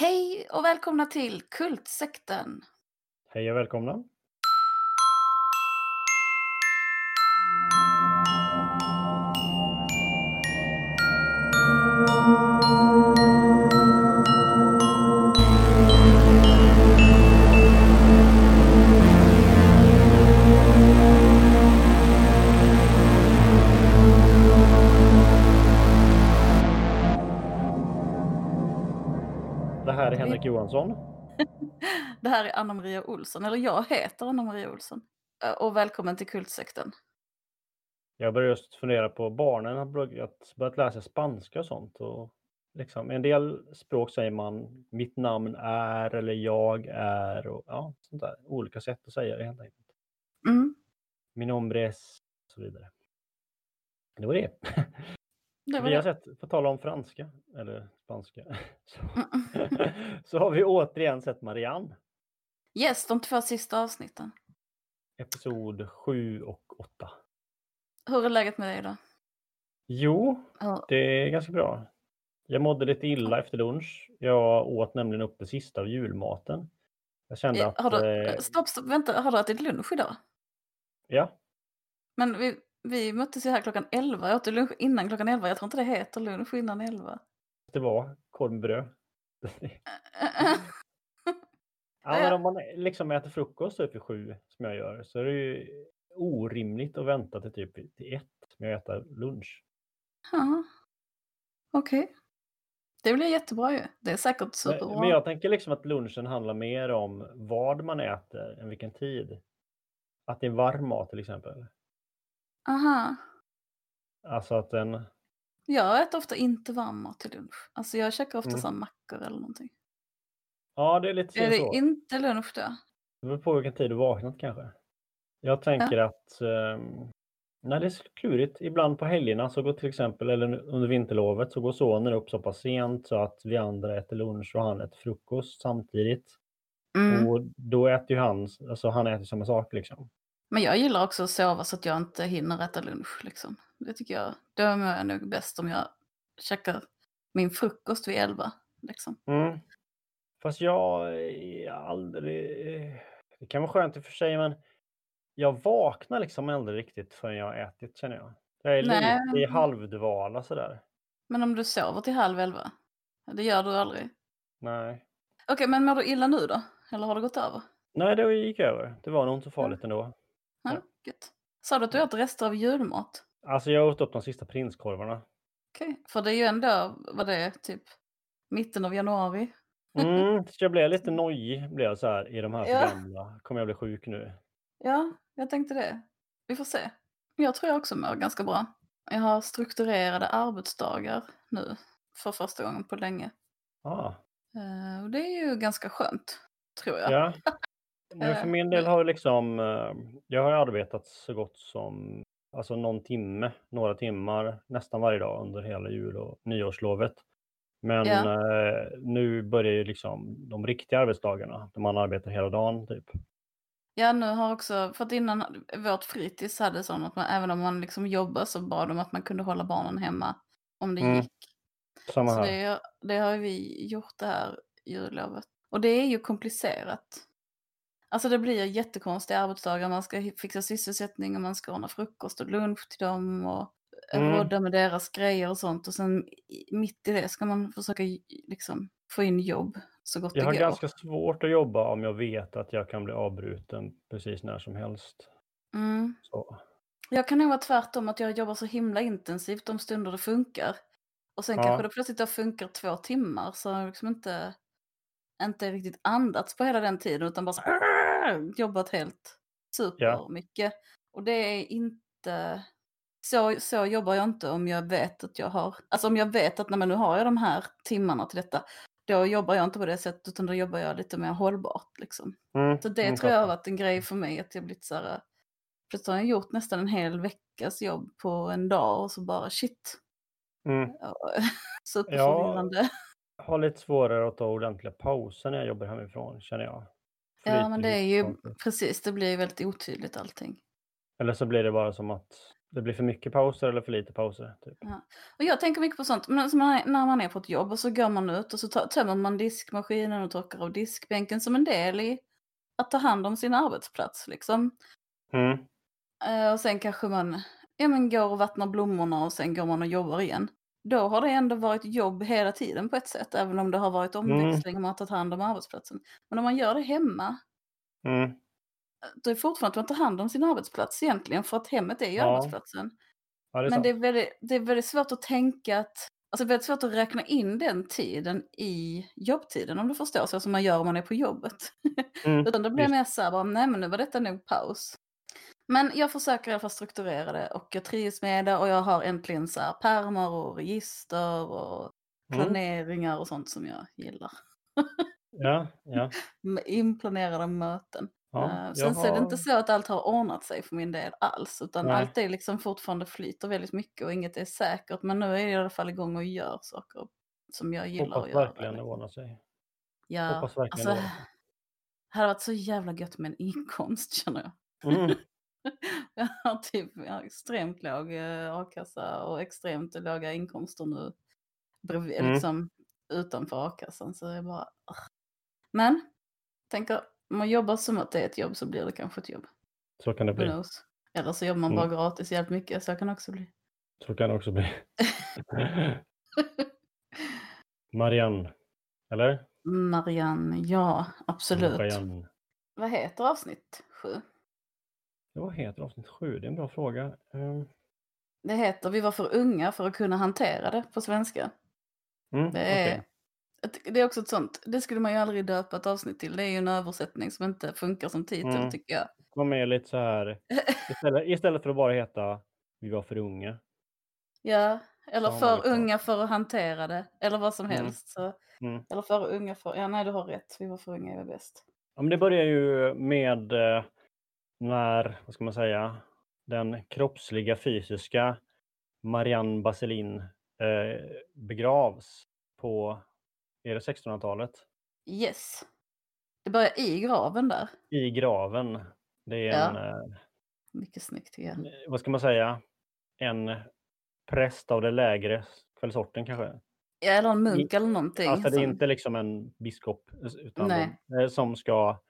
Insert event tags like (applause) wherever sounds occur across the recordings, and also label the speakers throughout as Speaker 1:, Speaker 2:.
Speaker 1: Hej och välkomna till Kultsekten.
Speaker 2: Hej och välkomna. Här är Henrik Johansson. (laughs)
Speaker 1: Det här är Anna-Maria Olsson, eller jag heter Anna-Maria Olsson. Eh, Och välkommen till Kultsekten.
Speaker 2: Jag började just fundera på barnen har börjat, börjat lära sig spanska och sånt. Och liksom, en del språk säger man mitt namn är eller jag är och ja, sånt där. Olika sätt att säga det helt enkelt.
Speaker 1: Mm.
Speaker 2: Min nombre es och så vidare. Det var det. (laughs)
Speaker 1: Det
Speaker 2: Vi har
Speaker 1: det.
Speaker 2: sett, på tala om franska, eller spanska, (laughs) så, så har vi återigen sett Marianne.
Speaker 1: Yes, de två sista avsnitten.
Speaker 2: Episod 7 och 8.
Speaker 1: Hur är läget med dig då?
Speaker 2: Jo,
Speaker 1: Ja.
Speaker 2: det är ganska bra. Jag mådde lite illa efter lunch. Jag åt nämligen upp det sista av julmaten. Jag kände
Speaker 1: Eh,
Speaker 2: att...
Speaker 1: Har du,
Speaker 2: eh,
Speaker 1: stopp, stopp, vänta, har du ätit lunch idag?
Speaker 2: Ja,
Speaker 1: Men vi, vi möttes ju här klockan 11, jag åt lunch innan klockan 11, jag tror inte det heter lunch innan 11.
Speaker 2: det var korv med bröd. (laughs) Ja, men om man liksom äter frukost typ vid sju, som jag gör, så är det ju orimligt att vänta till typ till ett med att äta lunch.
Speaker 1: Ja. Okej. Det blir jättebra ju. Det är säkert
Speaker 2: Men,
Speaker 1: superbra.
Speaker 2: men jag tänker liksom att lunchen handlar mer om vad man äter än vilken tid. Att det är varm mat till exempel.
Speaker 1: Aha.
Speaker 2: Alltså att den...
Speaker 1: Jag äter ofta inte varm mat till lunch. Alltså jag käkar ofta
Speaker 2: Mm.
Speaker 1: så mackor eller någonting.
Speaker 2: Ja, det är lite
Speaker 1: Är det
Speaker 2: så.
Speaker 1: inte lunch då?
Speaker 2: Det beror på vilken tid du vaknat kanske. Jag tänker att... ehm, nej, det är klurigt. Ibland på helgerna så går till exempel, eller under vinterlovet, så går sonen upp så pass sent så att vi andra äter lunch och han äter frukost samtidigt.
Speaker 1: Mm.
Speaker 2: Och då äter ju han, alltså han äter samma sak liksom.
Speaker 1: Men jag gillar också att sova så att jag inte hinner äta lunch. Liksom. Det tycker jag, då mår jag nog bäst om jag käkar min frukost vid elva. Liksom.
Speaker 2: Mm. Fast jag är aldrig... Det kan vara skönt i och för sig, men jag vaknar liksom aldrig riktigt förrän jag har ätit känner jag. Jag är
Speaker 1: Nej.
Speaker 2: lite i halvdvala sådär.
Speaker 1: Men om du sover till halv elva? Det gör du aldrig.
Speaker 2: Nej.
Speaker 1: Okej, men mår du illa nu då? Eller har det gått över?
Speaker 2: Nej, det gick över. Det var nog inte så farligt ändå.
Speaker 1: Ja. gött. Sa du att du åt rester av julmat?
Speaker 2: Alltså jag åt upp de sista prinskorvarna.
Speaker 1: Okej, för det är ju ändå, vad det är, typ mitten av januari.
Speaker 2: Mm, (laughs) så jag blev lite nojig blev jag så här i de här
Speaker 1: Ja.
Speaker 2: gamla. Kommer jag bli sjuk nu?
Speaker 1: Ja, jag tänkte det. Vi får se. Jag tror jag också mår ganska bra. Jag har strukturerade arbetsdagar nu för första gången på länge.
Speaker 2: Ah,
Speaker 1: Eh, och det är ju ganska skönt, tror jag.
Speaker 2: ja. (laughs) Men för min del har det liksom, eh, jag har arbetat så gott som alltså någon timme, några timmar nästan varje dag under hela jul och nyårslovet. Men
Speaker 1: Ja.
Speaker 2: eh, nu börjar ju liksom de riktiga arbetsdagarna, där man arbetar hela dagen typ.
Speaker 1: Ja, nu har också, för att innan vårt fritids hade sån att man, även om man liksom jobbar så bad de att man kunde hålla barnen hemma om det
Speaker 2: Mm,
Speaker 1: gick.
Speaker 2: Samma
Speaker 1: Så
Speaker 2: här.
Speaker 1: det, det har vi gjort det här jullovet. Och det är ju komplicerat. Alltså det blir jättekonstiga arbetsdagar. Man ska fixa sysselsättning och man ska ordna frukost och lunch till dem och
Speaker 2: Mm.
Speaker 1: råda med deras grejer och sånt. Och sen mitt i det ska man försöka liksom få in jobb så gott
Speaker 2: Jag har
Speaker 1: det går.
Speaker 2: ganska svårt att jobba om jag vet att jag kan bli avbruten precis när som helst.
Speaker 1: Mm.
Speaker 2: Så.
Speaker 1: Jag kan nog vara tvärtom att jag jobbar så himla intensivt de stunder det funkar. Och sen
Speaker 2: Ja.
Speaker 1: kanske det plötsligt då funkar två timmar så har jag liksom inte, inte riktigt andats på hela den tiden utan bara så, Jobbat helt supermycket. Och det är inte, så, så jobbar jag inte om jag vet att jag har, alltså om jag vet att nej, men nu har jag de här timmarna till detta. Då jobbar jag inte på det sättet utan då jobbar jag lite mer hållbart liksom.
Speaker 2: Mm,
Speaker 1: Så det
Speaker 2: mm,
Speaker 1: tror jag har varit en grej för mig att jag blivit så här. Plötsligt har jag gjort nästan en hel veckas jobb på en dag och så bara shit.
Speaker 2: Mm. (laughs)
Speaker 1: Superförvirrande.
Speaker 2: Jag har lite svårare att ta ordentliga pauser när jag jobbar hemifrån känner jag.
Speaker 1: Ja, men det är ju precis, det blir väldigt otydligt allting.
Speaker 2: Eller så blir det bara som att det blir för mycket pauser eller för lite pauser. Typ.
Speaker 1: Ja. Och jag tänker mycket på sånt, men alltså när man är på ett jobb och så går man ut och så tömmer man diskmaskinen och torkar av diskbänken som en del i att ta hand om sin arbetsplats. Liksom.
Speaker 2: Mm.
Speaker 1: Uh, och sen kanske man ja, men går och vattnar blommorna och sen går man och jobbar igen. Då har det ändå varit jobb hela tiden på ett sätt, även om det har varit mm. omväxling och man har tagit hand om arbetsplatsen. Men om man gör det hemma,
Speaker 2: mm.
Speaker 1: då är det fortfarande att man tar hand om sin arbetsplats egentligen, för att hemmet är ju ja. arbetsplatsen.
Speaker 2: Ja, det
Speaker 1: Men det är, väldigt, det är väldigt svårt att tänka att, alltså väldigt svårt att räkna in den tiden i jobbtiden, om du förstår, så som man gör om man är på jobbet. Mm. (laughs) Utan då blir det mer så här, bara, nej men nu var detta nog paus. Men jag försöker i alla fall strukturera det och jag trivs med det och jag har äntligen så här pärmar och register och mm. planeringar och sånt som jag gillar. (laughs)
Speaker 2: Ja, ja.
Speaker 1: Inplanerade möten. Ja, uh, sen har... så är det inte så att allt har ordnat sig för min del alls, utan Nej. allt är liksom fortfarande flyter väldigt mycket och inget är säkert. Men nu är jag i alla fall igång och gör saker som jag gillar
Speaker 2: Hoppas
Speaker 1: att göra.
Speaker 2: Hoppas verkligen det ordnar sig.
Speaker 1: Ja, Hoppas verkligen alltså, det hade varit så jävla gött med en inkomst känner
Speaker 2: jag. Mm. (laughs)
Speaker 1: jag har typ jag har extremt låg eh, a-kassa och extremt låga inkomster nu. Mm. liksom, utanför a-kassan. Så jag bara... Men, tänker, om man jobbar som att det är ett jobb så blir det kanske ett jobb.
Speaker 2: Så kan det bli.
Speaker 1: Eller så jobbar man bara mm. gratis jävligt mycket, så kan det också bli.
Speaker 2: Så kan det också bli. (laughs) Marianne, eller?
Speaker 1: Marianne, ja absolut. Marianne. Vad heter avsnitt sju?
Speaker 2: Vad heter avsnitt sju? Det är en bra fråga. Um...
Speaker 1: Det heter Vi var för unga för att kunna hantera det på svenska.
Speaker 2: Mm,
Speaker 1: det, är, okay. det är också ett sånt, det skulle man ju aldrig döpa ett avsnitt till. Det är ju en översättning som inte funkar som titel mm. tycker jag.
Speaker 2: De är lite så här, istället, istället för att bara heta Vi var för unga.
Speaker 1: Ja, eller för unga för att hantera det. Eller vad som mm. helst. Så,
Speaker 2: mm.
Speaker 1: Eller för unga för, ja nej du har rätt, Vi var för unga är bäst.
Speaker 2: Ja, men det börjar ju med eh, när, vad ska man säga, den kroppsliga fysiska Marianne Baselin eh, begravs på, är det 1600-talet?
Speaker 1: Yes. Det börjar i graven där.
Speaker 2: I graven. Det är ja. en... Eh,
Speaker 1: Mycket snyggt tycker jag.
Speaker 2: Vad ska man säga? En präst av det lägre kvällsorten kanske?
Speaker 1: Ja, eller en munk I, eller någonting.
Speaker 2: Alltså det är inte liksom en biskop utan de, som ska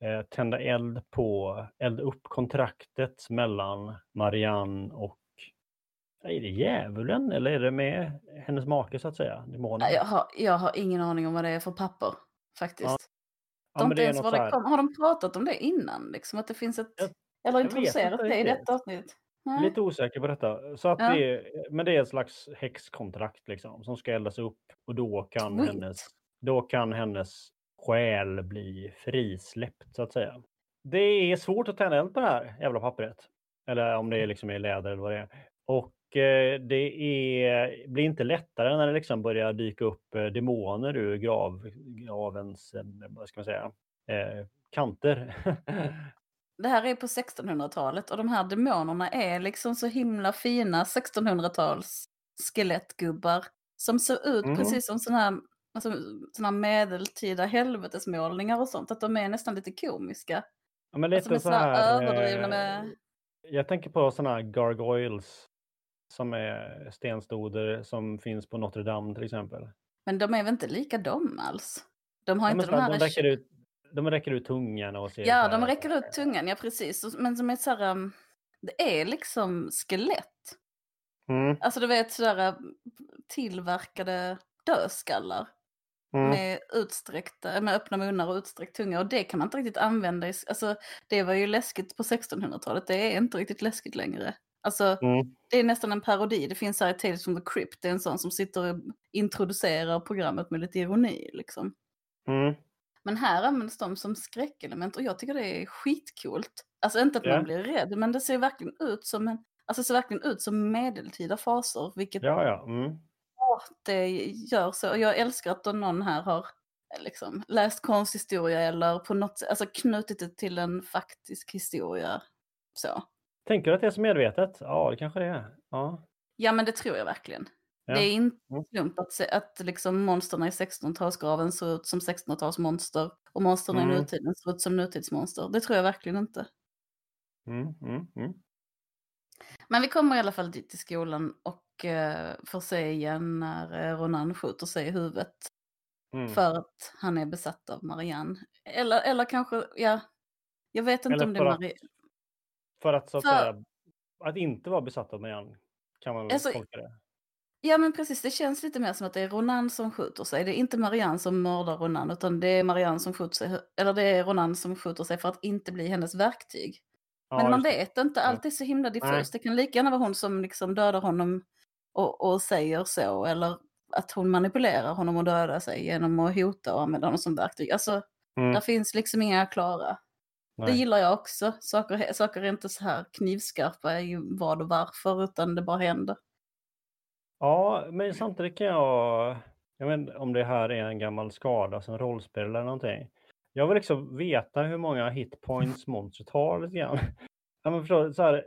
Speaker 2: eh, tända eld på, elda upp kontraktet mellan Marianne och är det djävulen eller är det med hennes make så att säga?
Speaker 1: Demonen? Jag har, jag har ingen aning om vad det är för papper faktiskt. Ja. Ja, de det det här... Har de pratat om det innan? Liksom, att det finns ett... Jag, eller introducerat det i detta avsnitt?
Speaker 2: Nej. Lite osäker på detta. Så att ja. det är, men det är ett slags häxkontrakt liksom, som ska eldas upp och då kan, hennes, då kan hennes själ bli frisläppt så att säga. Det är svårt att tända eld på det här jävla pappret. Eller om det är liksom i läder eller vad det är. Och eh, det är, blir inte lättare när det liksom börjar dyka upp eh, demoner ur grav, gravens, eh, vad ska man säga, eh, kanter. (laughs)
Speaker 1: det här är på 1600-talet och de här demonerna är liksom så himla fina 1600-tals skelettgubbar som ser ut mm. precis som sådana här alltså, såna medeltida helvetesmålningar och sånt, att de är nästan lite komiska.
Speaker 2: Ja, men lite alltså, så här, överdrivna med... Eh, jag tänker på sådana här gargoyles som är stenstoder som finns på Notre Dame till exempel.
Speaker 1: Men de är väl inte lika de alls? De har ja, inte de här...
Speaker 2: De räcker, ut, de räcker ut tungan och ser
Speaker 1: Ja, de räcker ut tungan, ja precis. Men som är så här, um, det är liksom skelett.
Speaker 2: Mm.
Speaker 1: Alltså du vet sådär tillverkade dödskallar. Mm. Med, utsträckta, med öppna munnar och utsträckt tunga. Och det kan man inte riktigt använda. I, alltså, det var ju läskigt på 1600-talet. Det är inte riktigt läskigt längre. Alltså, mm. Det är nästan en parodi. Det finns här i Tales from the Crypt. Det är en sån som sitter och introducerar programmet med lite ironi. Liksom.
Speaker 2: Mm.
Speaker 1: Men här används de som skräckelement och jag tycker det är skitcoolt. Alltså inte att yeah. man blir rädd, men det ser verkligen ut som en, alltså ser verkligen ut som medeltida faser. Vilket
Speaker 2: ja, ja. Mm
Speaker 1: det gör så. Jag älskar att någon här har liksom, läst konsthistoria eller på något alltså knutit det till en faktisk historia. Så.
Speaker 2: Tänker du att det är så medvetet? Ja, det kanske det är. Ja,
Speaker 1: ja men det tror jag verkligen. Ja. Det är inte mm. slump att, att liksom monstren i 1600-talsgraven ser ut som 1600-talsmonster och monstren mm. i nutiden ser ut som nutidsmonster. Det tror jag verkligen inte.
Speaker 2: Mm, mm, mm.
Speaker 1: Men vi kommer i alla fall dit till skolan och får se igen när uh, Ronan skjuter sig i huvudet. Mm. För att han är besatt av Marianne. Eller, eller kanske, ja, jag vet inte eller om det är Marianne.
Speaker 2: För att så att för... säga, att inte vara besatt av Marianne kan man väl alltså, tolka det.
Speaker 1: Ja men precis, det känns lite mer som att det är Ronan som skjuter sig. Det är inte Marianne som mördar Ronan, utan det är Marianne som skjuter sig, eller det är Ronan som skjuter sig för att inte bli hennes verktyg. Ja, men man vet inte, allt är så himla diffust. Det kan lika gärna vara hon som liksom dödar honom och, och säger så, eller att hon manipulerar honom och dödar sig genom att hota och använda honom som verktyg. Alltså, mm. där finns liksom inga klara. Nej. Det gillar jag också. Saker, saker är inte så här knivskarpa i vad och varför, utan det bara händer.
Speaker 2: Ja, men samtidigt kan jag, jag vet inte om det här är en gammal skada som rollspel eller någonting. Jag vill liksom veta hur många hitpoints (laughs) monstret har lite grann. Ja, men förstår, så här,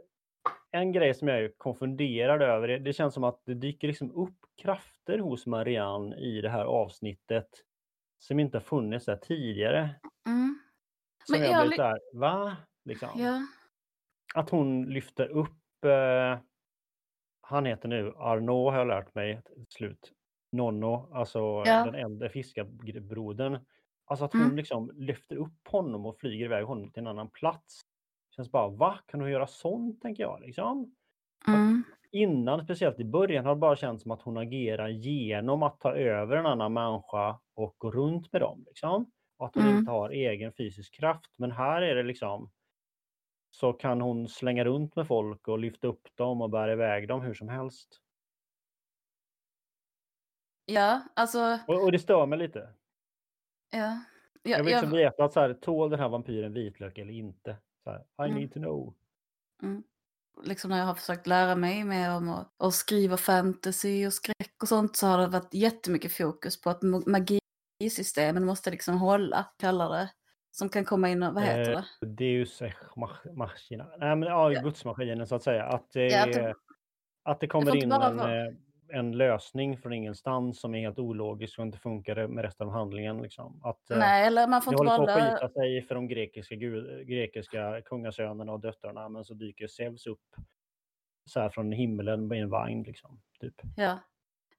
Speaker 2: en grej som jag är konfunderad över, det, det känns som att det dyker liksom upp krafter hos Marianne i det här avsnittet som inte har funnits där tidigare. Mm. Som men jag, jag blir såhär, va? Liksom. Ja. Att hon lyfter upp eh, han heter nu Arnaud har jag lärt mig slut. Nonno, alltså ja. den äldre fiskarbrodern. Alltså att hon mm. liksom lyfter upp honom och flyger iväg honom till en annan plats. Känns bara, va? Kan hon göra sånt, tänker jag. Liksom. Mm. Innan, speciellt i början, har det bara känts som att hon agerar genom att ta över en annan människa och gå runt med dem. Liksom. Och att hon mm. inte har egen fysisk kraft. Men här är det liksom så kan hon slänga runt med folk och lyfta upp dem och bära iväg dem hur som helst.
Speaker 1: Ja, alltså...
Speaker 2: Och, och det stör mig lite.
Speaker 1: Ja.
Speaker 2: ja jag vill liksom jag... veta att så här, tål den här vampyren vitlök eller inte. Här, I mm. need to know.
Speaker 1: Mm. Liksom när jag har försökt lära mig mer om att, att skriva fantasy och skräck och sånt så har det varit jättemycket fokus på att magisystemen måste liksom hålla, kallar det. Som kan komma in och, vad heter eh, det?
Speaker 2: Deus machina. Nej men ja, ja. gudsmaskinen så att säga. Att det, ja, att det, att det kommer in en, vara... Eh, en lösning från ingenstans som är helt ologisk och inte funkar med resten av handlingen. Liksom. Att,
Speaker 1: eh, Nej, eller man får inte
Speaker 2: håller på att skita sig för de grekiska, grekiska kungasönerna och döttrarna men så dyker Zeus upp så här från himlen med en vagn. Liksom, typ.
Speaker 1: Ja.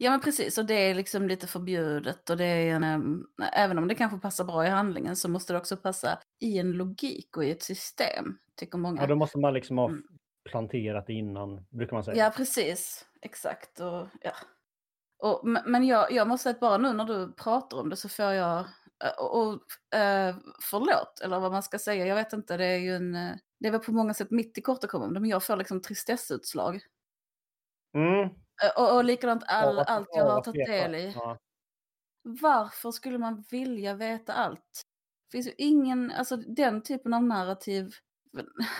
Speaker 1: Ja men precis, och det är liksom lite förbjudet och det är en, äm, även om det kanske passar bra i handlingen så måste det också passa i en logik och i ett system, tycker många.
Speaker 2: Ja, då måste man liksom ha mm. Planterat innan, brukar man säga.
Speaker 1: Ja, precis. Exakt. Och, ja. och, men jag, jag måste säga att bara nu när du pratar om det så får jag, och, och äh, förlåt, eller vad man ska säga, jag vet inte, det är ju en, det är väl på många sätt mitt i kortkommande, men jag får liksom tristessutslag. Mm. Eh, och, och likadant all, ja, allt jag har tagit del i. Ja. Varför skulle man vilja veta allt? Det finns ju ingen, alltså den typen av narrativ,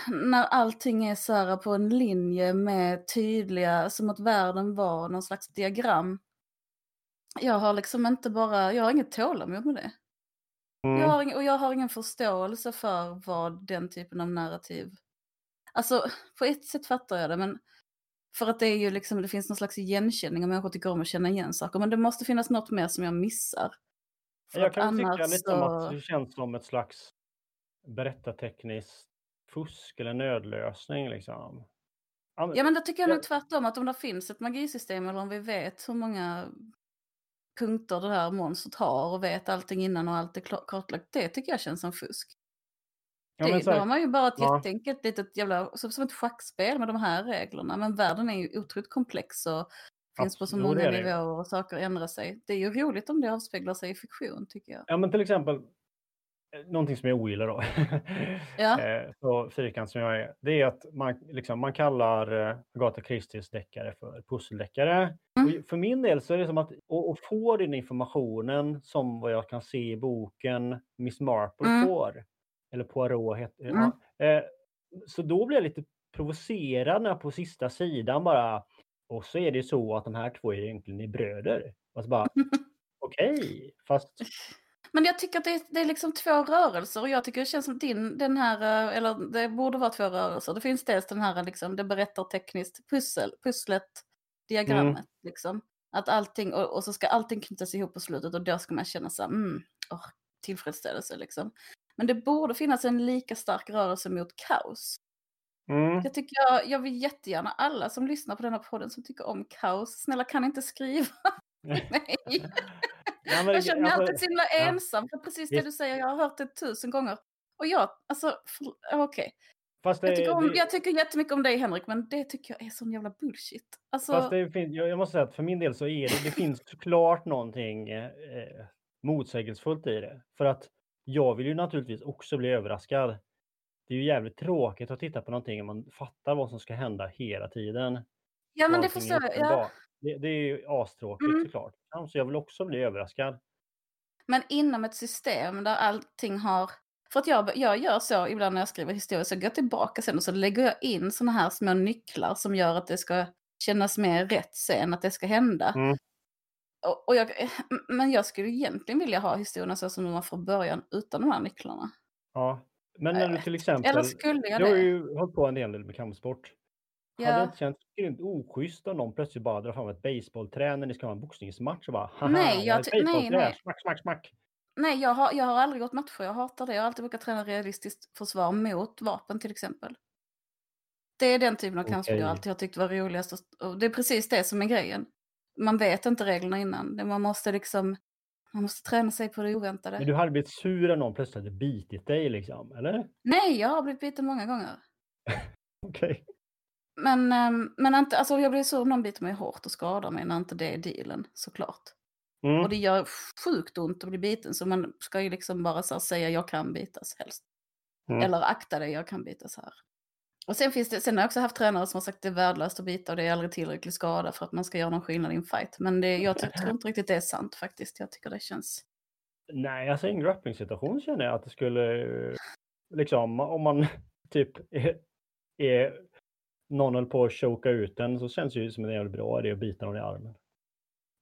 Speaker 1: när allting är så här på en linje med tydliga, som att världen var någon slags diagram. Jag har liksom inte bara, jag har inget tålamod med det. Mm. Jag har, och jag har ingen förståelse för vad den typen av narrativ, alltså på ett sätt fattar jag det men för att det är ju liksom, det finns någon slags igenkänning och människor tycker om att känna igen saker. Men det måste finnas något mer som jag missar.
Speaker 2: För jag kan tycka lite så... om att det känns som ett slags berättartekniskt fusk eller nödlösning liksom.
Speaker 1: Ja men det tycker jag nog tvärtom, att om det finns ett magisystem eller om vi vet hur många punkter det här monstret har och vet allting innan och allt är kartlagt, det tycker jag känns som fusk. Ja, det, då har man ju bara ett ja. jätteenkelt litet jävla, som ett schackspel med de här reglerna. Men världen är ju otroligt komplex och finns på så många nivåer och saker ändrar sig. Det är ju roligt om det avspeglar sig i fiktion tycker jag.
Speaker 2: Ja men till exempel, någonting som jag ogillar då, ja. (laughs) Eh, så fyrkant som jag är, det är att man, liksom, man kallar eh, Agatha Christies deckare för pusseldeckare. Mm. För min del så är det som att, att få den informationen som vad jag kan se i boken Miss Marple mm. får, eller Poirot hette mm. ja. eh, Så då blir jag lite provocerad när på sista sidan bara och så är det så att de här två är egentligen är bröder. Alltså bara (laughs) okej, okay, fast
Speaker 1: men jag tycker att det är, det är liksom två rörelser och jag tycker det känns som din, den här, eh, eller det borde vara två rörelser. Det finns dels den här, liksom, det berättar tekniskt pussel, pusslet, diagrammet mm. liksom. Att allting, och, och, så ska allting knytas ihop på slutet och då ska man känna så här, mm, oh, tillfredsställelse liksom. Men det borde finnas en lika stark rörelse mot kaos.
Speaker 2: Mm.
Speaker 1: Jag tycker jag, jag vill jättegärna alla som lyssnar på den här podden som tycker om kaos, snälla kan inte skriva (laughs) (laughs) till mig.
Speaker 2: Ja, men,
Speaker 1: Jag känner mig
Speaker 2: alltså,
Speaker 1: alltid så himla ensam för precis det du säger, jag har hört det tusen gånger. Och jag, alltså, okej.
Speaker 2: Fast det,
Speaker 1: Jag, tycker om,
Speaker 2: det,
Speaker 1: jag tycker jättemycket om dig Henrik, men det tycker jag är sån jävla bullshit. Alltså,
Speaker 2: fast det finns, jag, jag måste säga att för min del så är det, det finns såklart någonting eh, motsägelsefullt i det. För att jag vill ju naturligtvis också bli överraskad. Det är ju jävligt tråkigt att titta på någonting och man fattar vad som ska hända hela tiden.
Speaker 1: ja men det förstår jag. Ja.
Speaker 2: Det, det är ju astråkigt
Speaker 1: Mm.
Speaker 2: såklart. Så jag vill också bli överraskad.
Speaker 1: Men inom ett system där allting har... För att jag, jag gör så ibland när jag skriver historia, så går jag tillbaka sen och så lägger jag in såna här små nycklar som gör att det ska kännas mer rätt sen, att det ska hända.
Speaker 2: Mm.
Speaker 1: Och, och jag, men jag skulle egentligen vilja ha historien så som de var från början utan de här nycklarna.
Speaker 2: Ja. Men när du till exempel...
Speaker 1: Eller skulle jag
Speaker 2: Du har
Speaker 1: det?
Speaker 2: ju hållit på en del med kampsport. Hade det
Speaker 1: Ja.
Speaker 2: inte känts grymt oschysst om någon plötsligt bara drar fram ett baseballträ när ni ska ha en boxningsmatch och bara haha,
Speaker 1: Nej,
Speaker 2: jag
Speaker 1: jag nej,
Speaker 2: basebollträ,
Speaker 1: nej.
Speaker 2: smack, smack, smack.
Speaker 1: Nej, jag har, jag har aldrig gått matcher. Jag hatar det. Jag har alltid brukat träna realistiskt försvar mot vapen till exempel. Det är den typen av kampsport jag alltid har tyckt var roligast. och- det är precis det som är grejen. Man vet inte reglerna innan. Man måste liksom... Man måste träna sig på det oväntade.
Speaker 2: Men du hade blivit sur om någon plötsligt hade bitit dig liksom, eller?
Speaker 1: Nej, jag har blivit biten många gånger. (laughs)
Speaker 2: Okej.
Speaker 1: Men, ehm, men inte, alltså jag blir sur om någon biter mig hårt och skadar mig när inte det är dealen, såklart.
Speaker 2: Mm.
Speaker 1: Och det gör sjukt ont att bli biten, så man ska ju liksom bara så säga jag kan bitas helst.
Speaker 2: Mm.
Speaker 1: Eller akta dig, jag kan bitas här. Och sen, finns det, sen har jag också haft tränare som har sagt det är värdelöst att bita och det är aldrig tillräcklig skada för att man ska göra någon skillnad i en fight. Men det, jag tror inte riktigt det är sant faktiskt. Jag tycker det känns...
Speaker 2: Nej, alltså i en grapplingssituation känner jag att det skulle, liksom om man (laughs) typ är, är någon höll på att choka ut den så känns det ju som en jävligt bra idé att bita någon i armen.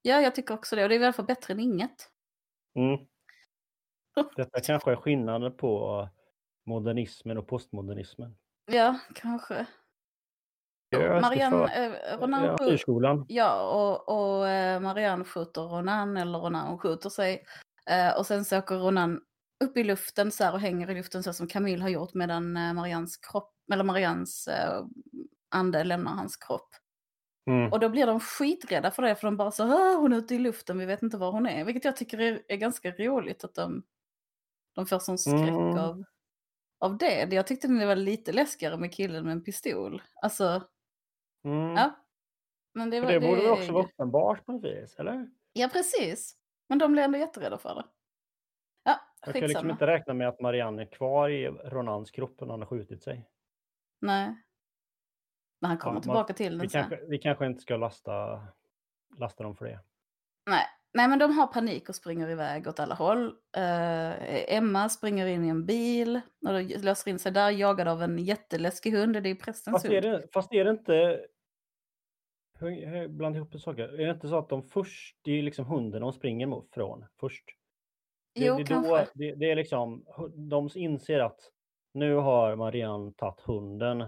Speaker 1: Ja, jag tycker också det. Och det är i alla fall bättre än inget.
Speaker 2: Mm. (laughs) Detta kanske är skillnaden på modernismen och postmodernismen.
Speaker 1: Ja, kanske. Marianne, eh, Ronan
Speaker 2: Ja,
Speaker 1: skjuter, ja, och, och eh, Marianne skjuter Ronan, eller Ronan skjuter sig. Eh, och sen så åker Ronan upp i luften så här och hänger i luften så som Camille har gjort medan eh, Marians kropp, eller Marians eh, ande lämnar hans kropp.
Speaker 2: Mm.
Speaker 1: Och då blir de skiträdda för det, för de bara så "Ah, hon är ute i luften, vi vet inte var hon är. Vilket jag tycker är, är ganska roligt att de, de får sån skräck
Speaker 2: Mm.
Speaker 1: av, av det. Jag tyckte det var lite läskigare med killen med en pistol. Alltså,
Speaker 2: Mm.
Speaker 1: ja. Men det, var,
Speaker 2: det borde väl också vara uppenbart på något vis, eller?
Speaker 1: Ja, precis. Men de blev ändå jätterädda för det. Ja,
Speaker 2: Jag kan liksom inte räkna med att Marianne är kvar i Ronans kropp när han har skjutit sig.
Speaker 1: Nej. Men han kommer
Speaker 2: Ja, man-
Speaker 1: tillbaka till den
Speaker 2: Vi
Speaker 1: sen.
Speaker 2: kanske, vi kanske inte ska lasta, lasta dem för det.
Speaker 1: Nej. Nej, men de har panik och springer iväg åt alla håll. Eh, Emma springer in i en bil och då låser in sig där, jagad av en jätteläskig hund. Det är prästens
Speaker 2: Fast är,
Speaker 1: hund.
Speaker 2: det, fast är det inte... Blandar ihop saker? Är det inte så att de först, det är liksom hunden de springer från först? Det,
Speaker 1: Jo,
Speaker 2: det,
Speaker 1: kanske.
Speaker 2: då, det, det är liksom, de inser att nu har Marianne tagit hunden.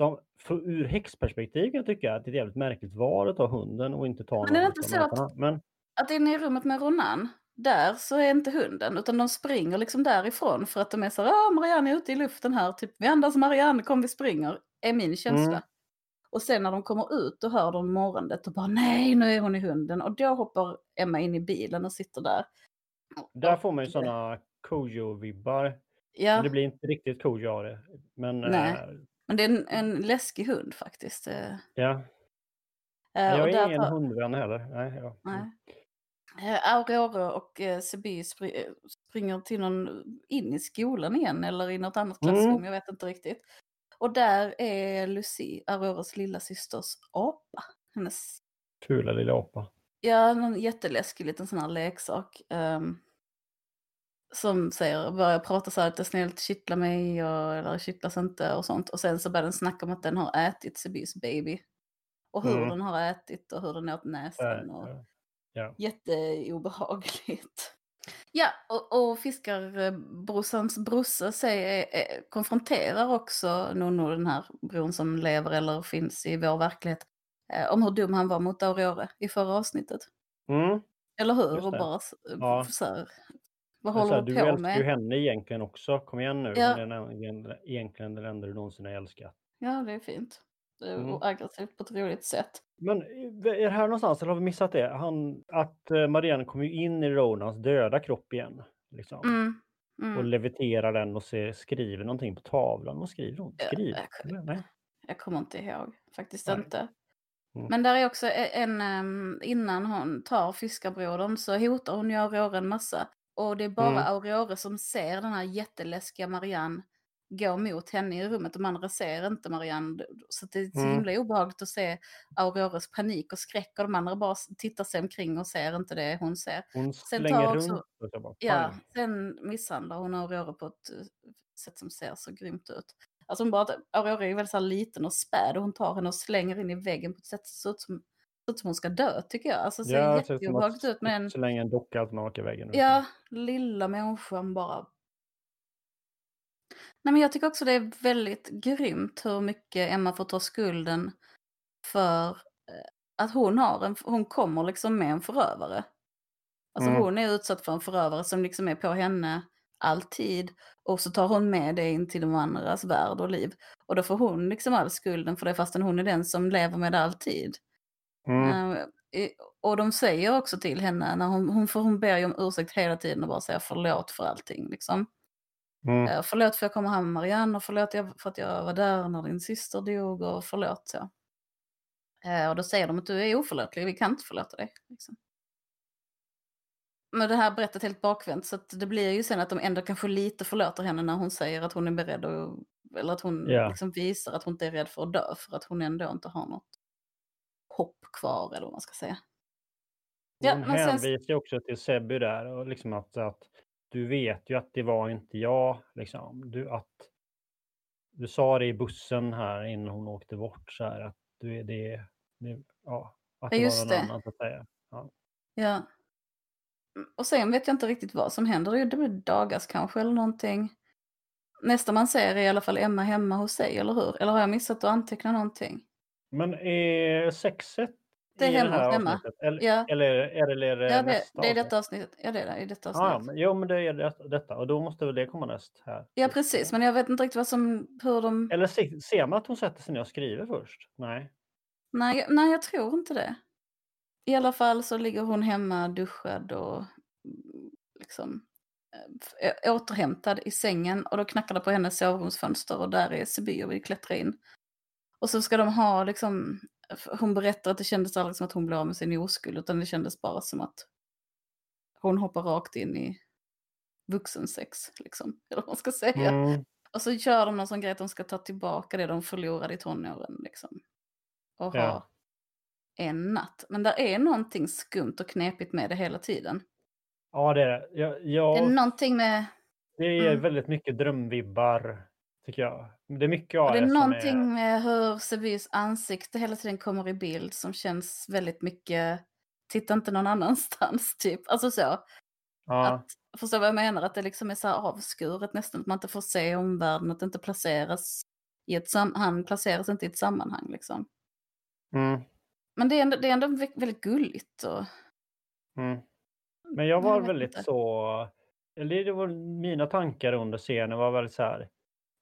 Speaker 2: Så för, ur häxperspektiv kan jag tycka att det är ett jävligt märkligt val att ta hunden och inte ta
Speaker 1: Men är det inte så att-.
Speaker 2: Men
Speaker 1: Att inne i rummet med Ronan, där så är inte hunden, utan de springer liksom därifrån för att de är så här, ah, Marianne är ute i luften här, typ vi andas Marianne, kom vi springer, är min känsla.
Speaker 2: Mm.
Speaker 1: Och sen när de kommer ut och hör de morrandet och bara nej, nu är hon i hunden. Och då hoppar Emma in i bilen och sitter där.
Speaker 2: där får man ju sådana Kojo-vibbar.
Speaker 1: Ja,
Speaker 2: Men det blir inte riktigt Kojo av det. Men
Speaker 1: Nej. Men det är en, en läskig hund faktiskt. eh.
Speaker 2: ja,
Speaker 1: Eh,
Speaker 2: jag är ingen
Speaker 1: tar-
Speaker 2: hundvän heller. Nej, ja.
Speaker 1: Nej. Eh, Aurora och Sebi spri- springer till någon, in i skolan igen eller i något annat
Speaker 2: Mm.
Speaker 1: klassrum, jag vet inte riktigt. Och där är Lucy, Auroras lilla systers apa. Hennes,
Speaker 2: Fula lilla apa.
Speaker 1: ja, någon jätteläskig liten sån här leksak. ehm, som säger, börjar prata så här lite snällt, kittla mig och, eller kittlas inte och sånt. Och sen så börjar den snacka om att den har ätit Sebis baby. Och hur
Speaker 2: Mm.
Speaker 1: den har ätit och hur den åt näsan. Och,
Speaker 2: ja.
Speaker 1: Jätteobehagligt. Ja, och, och fiskarbrorsans brosse säger, eh, konfronterar också Nonno, den här bron som lever eller finns i vår verklighet, eh, om hur dum han var mot Aurora i förra avsnittet.
Speaker 2: Mm.
Speaker 1: Eller hur? Och
Speaker 2: det.
Speaker 1: bara
Speaker 2: Ja.
Speaker 1: så här, vad håller
Speaker 2: här,
Speaker 1: du
Speaker 2: du
Speaker 1: på
Speaker 2: älskar ju
Speaker 1: med?
Speaker 2: henne egentligen också. Kom igen nu.
Speaker 1: Ja.
Speaker 2: Hon är egentligen den enda du någonsin har älskat.
Speaker 1: ja, det är fint. Mm. Och aggressivt på ett roligt sätt.
Speaker 2: Men är det här någonstans, eller har vi missat det? Han, att eh, Marianne kommer ju in i Ronans döda kropp igen. Liksom. Mm. Mm. Och leviterar den och ser, skriver någonting på tavlan. Vad skriver hon? Skriver?
Speaker 1: Jag, jag, jag kommer inte ihåg, faktiskt Nej. inte. Mm. Men där är också e-, en, um, innan hon tar fiskarbrodern så hotar hon ju Aurora en massa. Och det är bara mm. Aurora som ser den här jätteläskiga Marianne gå mot henne i rummet. De andra ser inte Marianne. Så det är så mm. himla obehagligt att se Auroras panik och skräck. Och de andra bara tittar sig omkring och ser inte det hon ser.
Speaker 2: Hon sen tar också, runt.
Speaker 1: Ja, sen misshandlar hon Aurora på ett eh, sätt som ser så grymt ut. Alltså hon bara, Aurora är väldigt så liten och späd och hon tar henne och slänger in i väggen på ett sätt som ser ut som, ut som hon ska dö tycker jag. Alltså ser ja, jätteobehagligt ut med en...
Speaker 2: Så länge en docka automatisk i väggen.
Speaker 1: Ja, lilla människan bara Nej, men jag tycker också det är väldigt grymt hur mycket Emma får ta skulden för eh, att hon har en, hon kommer liksom med en förövare. Alltså mm. hon är utsatt för en förövare som liksom är på henne alltid. Och så tar hon med det in till de andras värld och liv. Och då får hon liksom all skulden för det fastän hon är den som lever med det alltid. Mm. Uh, och de säger också till henne, när hon, hon, för hon ber ju om ursäkt hela tiden och bara säger förlåt för allting. Liksom. Mm. Uh, förlåt för att jag kom hem med Marianne och förlåt för att jag var där när din syster dog och förlåt så. Uh, och då säger de att du är oförlåtlig, vi kan inte förlåta dig. Liksom men det här berättat helt bakvänt så det blir ju sen att de ändå kanske lite förlåter henne när hon säger att hon är beredd att, eller att hon yeah. liksom visar att hon inte är rädd för att dö för att hon ändå inte har något hopp kvar eller vad man ska säga.
Speaker 2: Ja, hon hänvisar sen... också till Sebby där och liksom att, att du vet ju att det var inte jag. Liksom. Du, att, du sa det i bussen här innan hon åkte bort så här att du är det, det ja, att det ja, var någon det. annan att säga. Ja.
Speaker 1: ja. Och sen vet jag inte riktigt vad som händer. Det blir dagas kanske eller någonting. Nästa man ser är i alla fall Emma hemma hos sig, eller hur? Eller har jag missat att anteckna någonting?
Speaker 2: Men är sexet
Speaker 1: det är hemma hos Emma.
Speaker 2: Eller, ja. eller, eller, eller är det,
Speaker 1: ja,
Speaker 2: det, nästa
Speaker 1: det är detta avsnittet. Ja, det är det, i detta avsnittet.
Speaker 2: Ja, men, jo, men det är det, detta. Och då måste väl det komma näst här.
Speaker 1: Ja, precis. Men jag vet inte riktigt vad som, hur de...
Speaker 2: Eller ser man att hon sätter sig ner och skriver först? Nej.
Speaker 1: Nej, nej, jag tror inte det. I alla fall så ligger hon hemma duschad och liksom äh, återhämtad i sängen och då knackar det på hennes sovrumsfönster och där är Siby och vill klättra in. Och så ska de ha liksom, hon berättar att det kändes aldrig som att hon blev av med sin oskuld utan det kändes bara som att hon hoppar rakt in i vuxensex, liksom, eller vad man ska säga. Mm. Och så kör de någon sån grej att de ska ta tillbaka det de förlorade i tonåren, liksom. Och ja. ha en natt. Men där är någonting skumt och knepigt med det hela tiden.
Speaker 2: Ja, det är det. Jag, jag...
Speaker 1: Det är någonting med...
Speaker 2: Det är mm. väldigt mycket drömvibbar, tycker jag. Det är mycket av
Speaker 1: det. Är någonting är... med hur Sevys ansikte hela tiden kommer i bild som känns väldigt mycket, titta inte någon annanstans, (laughs) typ. Alltså så. Ja. Att, förstår vad jag menar? Att det liksom är så här avskuret nästan, att man inte får se omvärlden, att det inte placeras i ett sam... Han placeras inte i ett sammanhang liksom. Mm. Men det är ändå, det är ändå väldigt gulligt. Och...
Speaker 2: Mm. Men jag var jag väldigt inte. så, eller det var mina tankar under scenen var väldigt så här,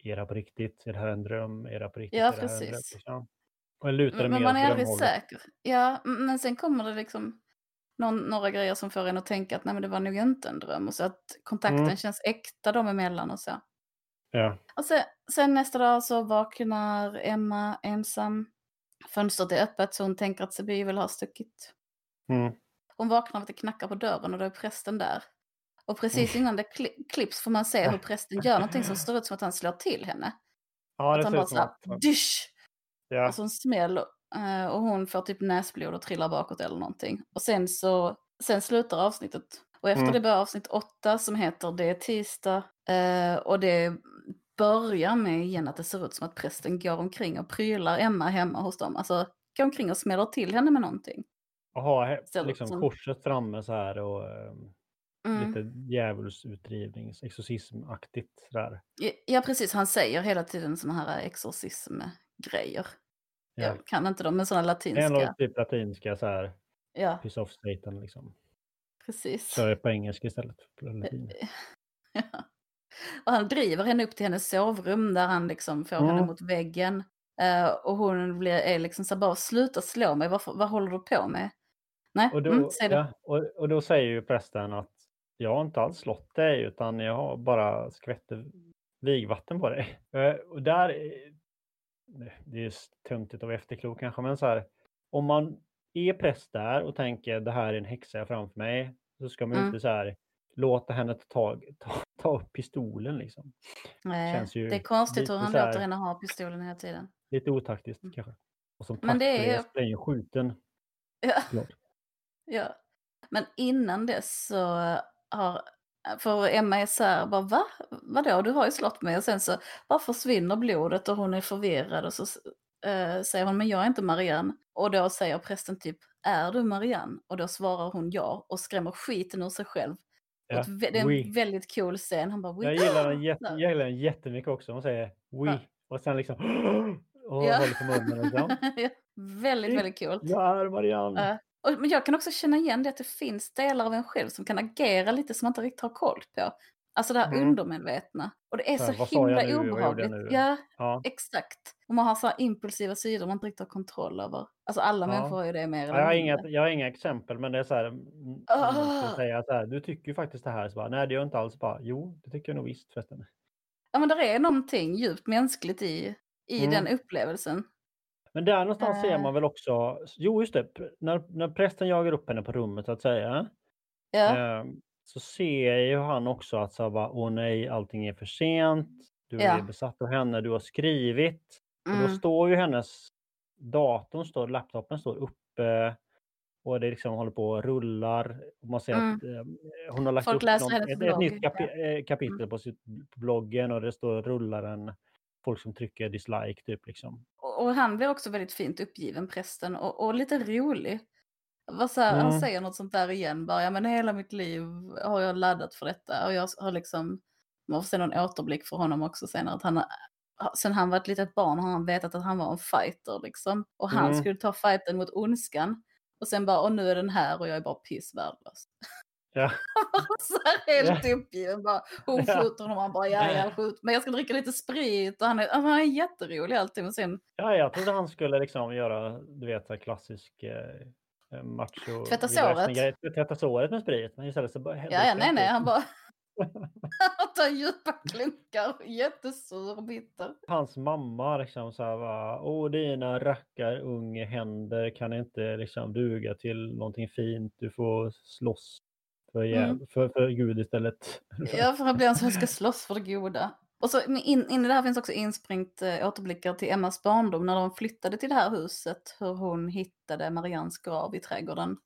Speaker 2: är det på riktigt? Är det här en dröm? Är det på riktigt?
Speaker 1: Ja, precis.
Speaker 2: Liksom. Och lutade
Speaker 1: men man är aldrig säker. Ja, men sen kommer det liksom någon, några grejer som får en att tänka att nej, men det var nog inte en dröm. Och så att kontakten mm. känns äkta dem emellan och så.
Speaker 2: Ja.
Speaker 1: Och sen, sen nästa dag så vaknar Emma ensam. Fönstret är öppet så hon tänker att Sebi vill ha stuckit. Mm. Hon vaknar av att det knackar på dörren och då är prästen där. Och precis innan det klipps får man se hur prästen gör någonting som ser ut som att han slår till henne.
Speaker 2: Ja, det
Speaker 1: att han
Speaker 2: bara såhär,
Speaker 1: dysch! Ja. Och så en smäll eh, och hon får typ näsblod och trillar bakåt eller någonting. Och sen så, sen slutar avsnittet. Och efter mm. det börjar avsnitt åtta som heter Det är tisdag. Eh, och det börjar med igen att det ser ut som att prästen går omkring och prylar Emma hemma hos dem. Alltså går omkring och smäller till henne med någonting.
Speaker 2: Och ha liksom som... korset framme så här och um, mm. lite djävulsutdrivnings, exorcismaktigt där.
Speaker 1: Ja, precis. Han säger hela tiden sådana här exorcismgrejer. Ja. Jag kan inte dem, men sådana latinska.
Speaker 2: Är typ latinska så här.
Speaker 1: Ja.
Speaker 2: Piss off Satan liksom.
Speaker 1: Precis.
Speaker 2: Det på engelska istället. För latin. (laughs)
Speaker 1: ja. Och han driver henne upp till hennes sovrum där han liksom får mm. henne mot väggen. Uh, och hon blir, är liksom så bara, sluta slå mig, vad, vad håller du på med? Nej,
Speaker 2: och då,
Speaker 1: mm.
Speaker 2: Ja, och, och då säger ju prästen att jag har inte alls slått dig utan jag har bara skvätt vigvatten på dig. Uh, och där, det är töntigt att vara efterklok kanske, men så här, om man är präst där och tänker det här är en häxa framför mig, så ska man ju mm. inte så här låta henne ta, tag, (laughs) ta, ta upp pistolen liksom.
Speaker 1: Nej, det är konstigt hur han här, låter henne ha pistolen hela tiden.
Speaker 2: Lite otaktiskt mm. kanske. Och som Men det är det ju... skjuten.
Speaker 1: Ja. ja. Men innan dess så har för Emma är så här, bara va? Vadå, du har ju slått mig och sen så bara försvinner blodet och hon är förvirrad och så äh, säger hon, men jag är inte Marianne. Och då säger prästen typ, är du Marianne? Och då svarar hon ja och skrämmer skiten ur sig själv. Ja, det är en oui. väldigt cool scen. Han bara,
Speaker 2: oui. Jag gillar den, jätte, jag gillar den jättemycket också. Hon säger oui ja. och sen liksom (gasps) och ja. håller på munnen. Liksom. (laughs)
Speaker 1: ja, väldigt, väldigt coolt.
Speaker 2: Jag är Marianne.
Speaker 1: Och, men jag kan också känna igen det att det finns delar av en själv som kan agera lite som man inte riktigt har koll på. Alltså det här mm. undermedvetna. Och det är så, så himla obehagligt. Ja, ja, exakt. Och man har så impulsiva sidor man inte riktigt har kontroll över. Alltså alla ja. människor har ju det mer
Speaker 2: eller ja, jag, har inga, jag har inga exempel men det är så här. Oh. Säga så här du tycker ju faktiskt det här. Så bara, Nej det gör inte alls. Bara, jo det tycker jag nog visst förresten.
Speaker 1: Ja men det är någonting djupt mänskligt i, i mm. den upplevelsen.
Speaker 2: Men där någonstans äh. ser man väl också, jo just det, när, när prästen jagar upp henne på rummet så att säga. Ja. Eh, så ser ju han också att så bara, åh nej, allting är för sent. Du ja. är besatt av henne, du har skrivit. Mm. Och då mm. står ju hennes datorn, står, laptopen står uppe och det liksom håller på och rullar. Och man ser mm. att eh, hon har lagt Folk upp någon, ett, ett, nytt kapi. Eh, kapitel mm. på, sitt, på bloggen och det står rullar en folk som trycker dislike typ liksom.
Speaker 1: Och, och han blir också väldigt fint uppgiven prästen och, och lite rolig. Vad så här, mm. Han säger något sånt där igen, bara ja men hela mitt liv har jag laddat för detta och jag har liksom, man får se någon återblick för honom också senare, att han har, sen han var ett litet barn har han vetat att han var en fighter liksom. Och han mm. skulle ta fighten mot ondskan. Och sen bara, och nu är den här och jag är bara pissvärdelös. (laughs)
Speaker 2: Ja. (laughs)
Speaker 1: så här helt ja. uppgiven bara, hon skjuter honom och han bara, ja jag skjuter, men jag ska dricka lite sprit och han är, han är jätterolig alltid. Men sen...
Speaker 2: Ja, jag trodde han skulle liksom göra, du vet, klassisk eh Eh, macho...
Speaker 1: Tvätta såret?
Speaker 2: Tvätta såret med sprit. Men istället så bara...
Speaker 1: Ja, ja nej, nej, han bara... han (laughs) (laughs) tar djupa klunkar, jättesur och bitter.
Speaker 2: Hans mamma liksom så här bara, åh dina rackar unge händer kan inte liksom duga till någonting fint, du får slåss för, mm. för, för Gud istället.
Speaker 1: Ja, för han blir en som ska (laughs) slåss för det goda. Och så in, in i det här finns också inspringt eh, återblickar till Emmas barndom när de flyttade till det här huset. Hur hon hittade Marians grav i trädgården.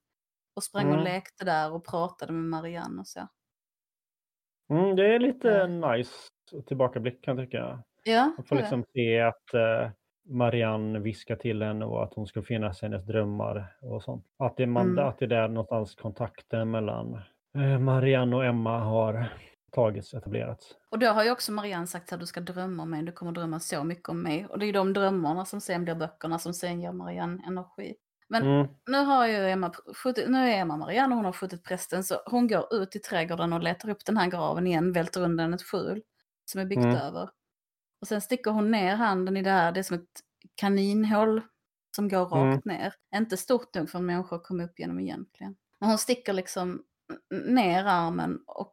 Speaker 1: Och sprang mm. och lekte där och pratade med Marianne och så.
Speaker 2: Mm, det är lite ja. nice tillbakablick kan jag tycka.
Speaker 1: Ja,
Speaker 2: Man får liksom se att eh, Marianne viskar till henne och att hon ska finnas i hennes drömmar och sånt. Att det, man, mm. att det är där någonstans kontakten mellan Marianne och Emma har tagits, etablerats.
Speaker 1: Och då har ju också Marianne sagt att du ska drömma om mig, du kommer drömma så mycket om mig. Och det är ju de drömmarna som sen blir böckerna som sen ger Marianne energi. Men mm. nu har ju Emma, nu är Emma Marianne och hon har skjutit prästen så hon går ut i trädgården och letar upp den här graven igen, välter undan ett skjul som är byggt mm. över. Och sen sticker hon ner handen i det här, det är som ett kaninhål som går rakt mm. ner. Inte stort nog för en människa att komma upp genom egentligen. Men hon sticker liksom ner armen och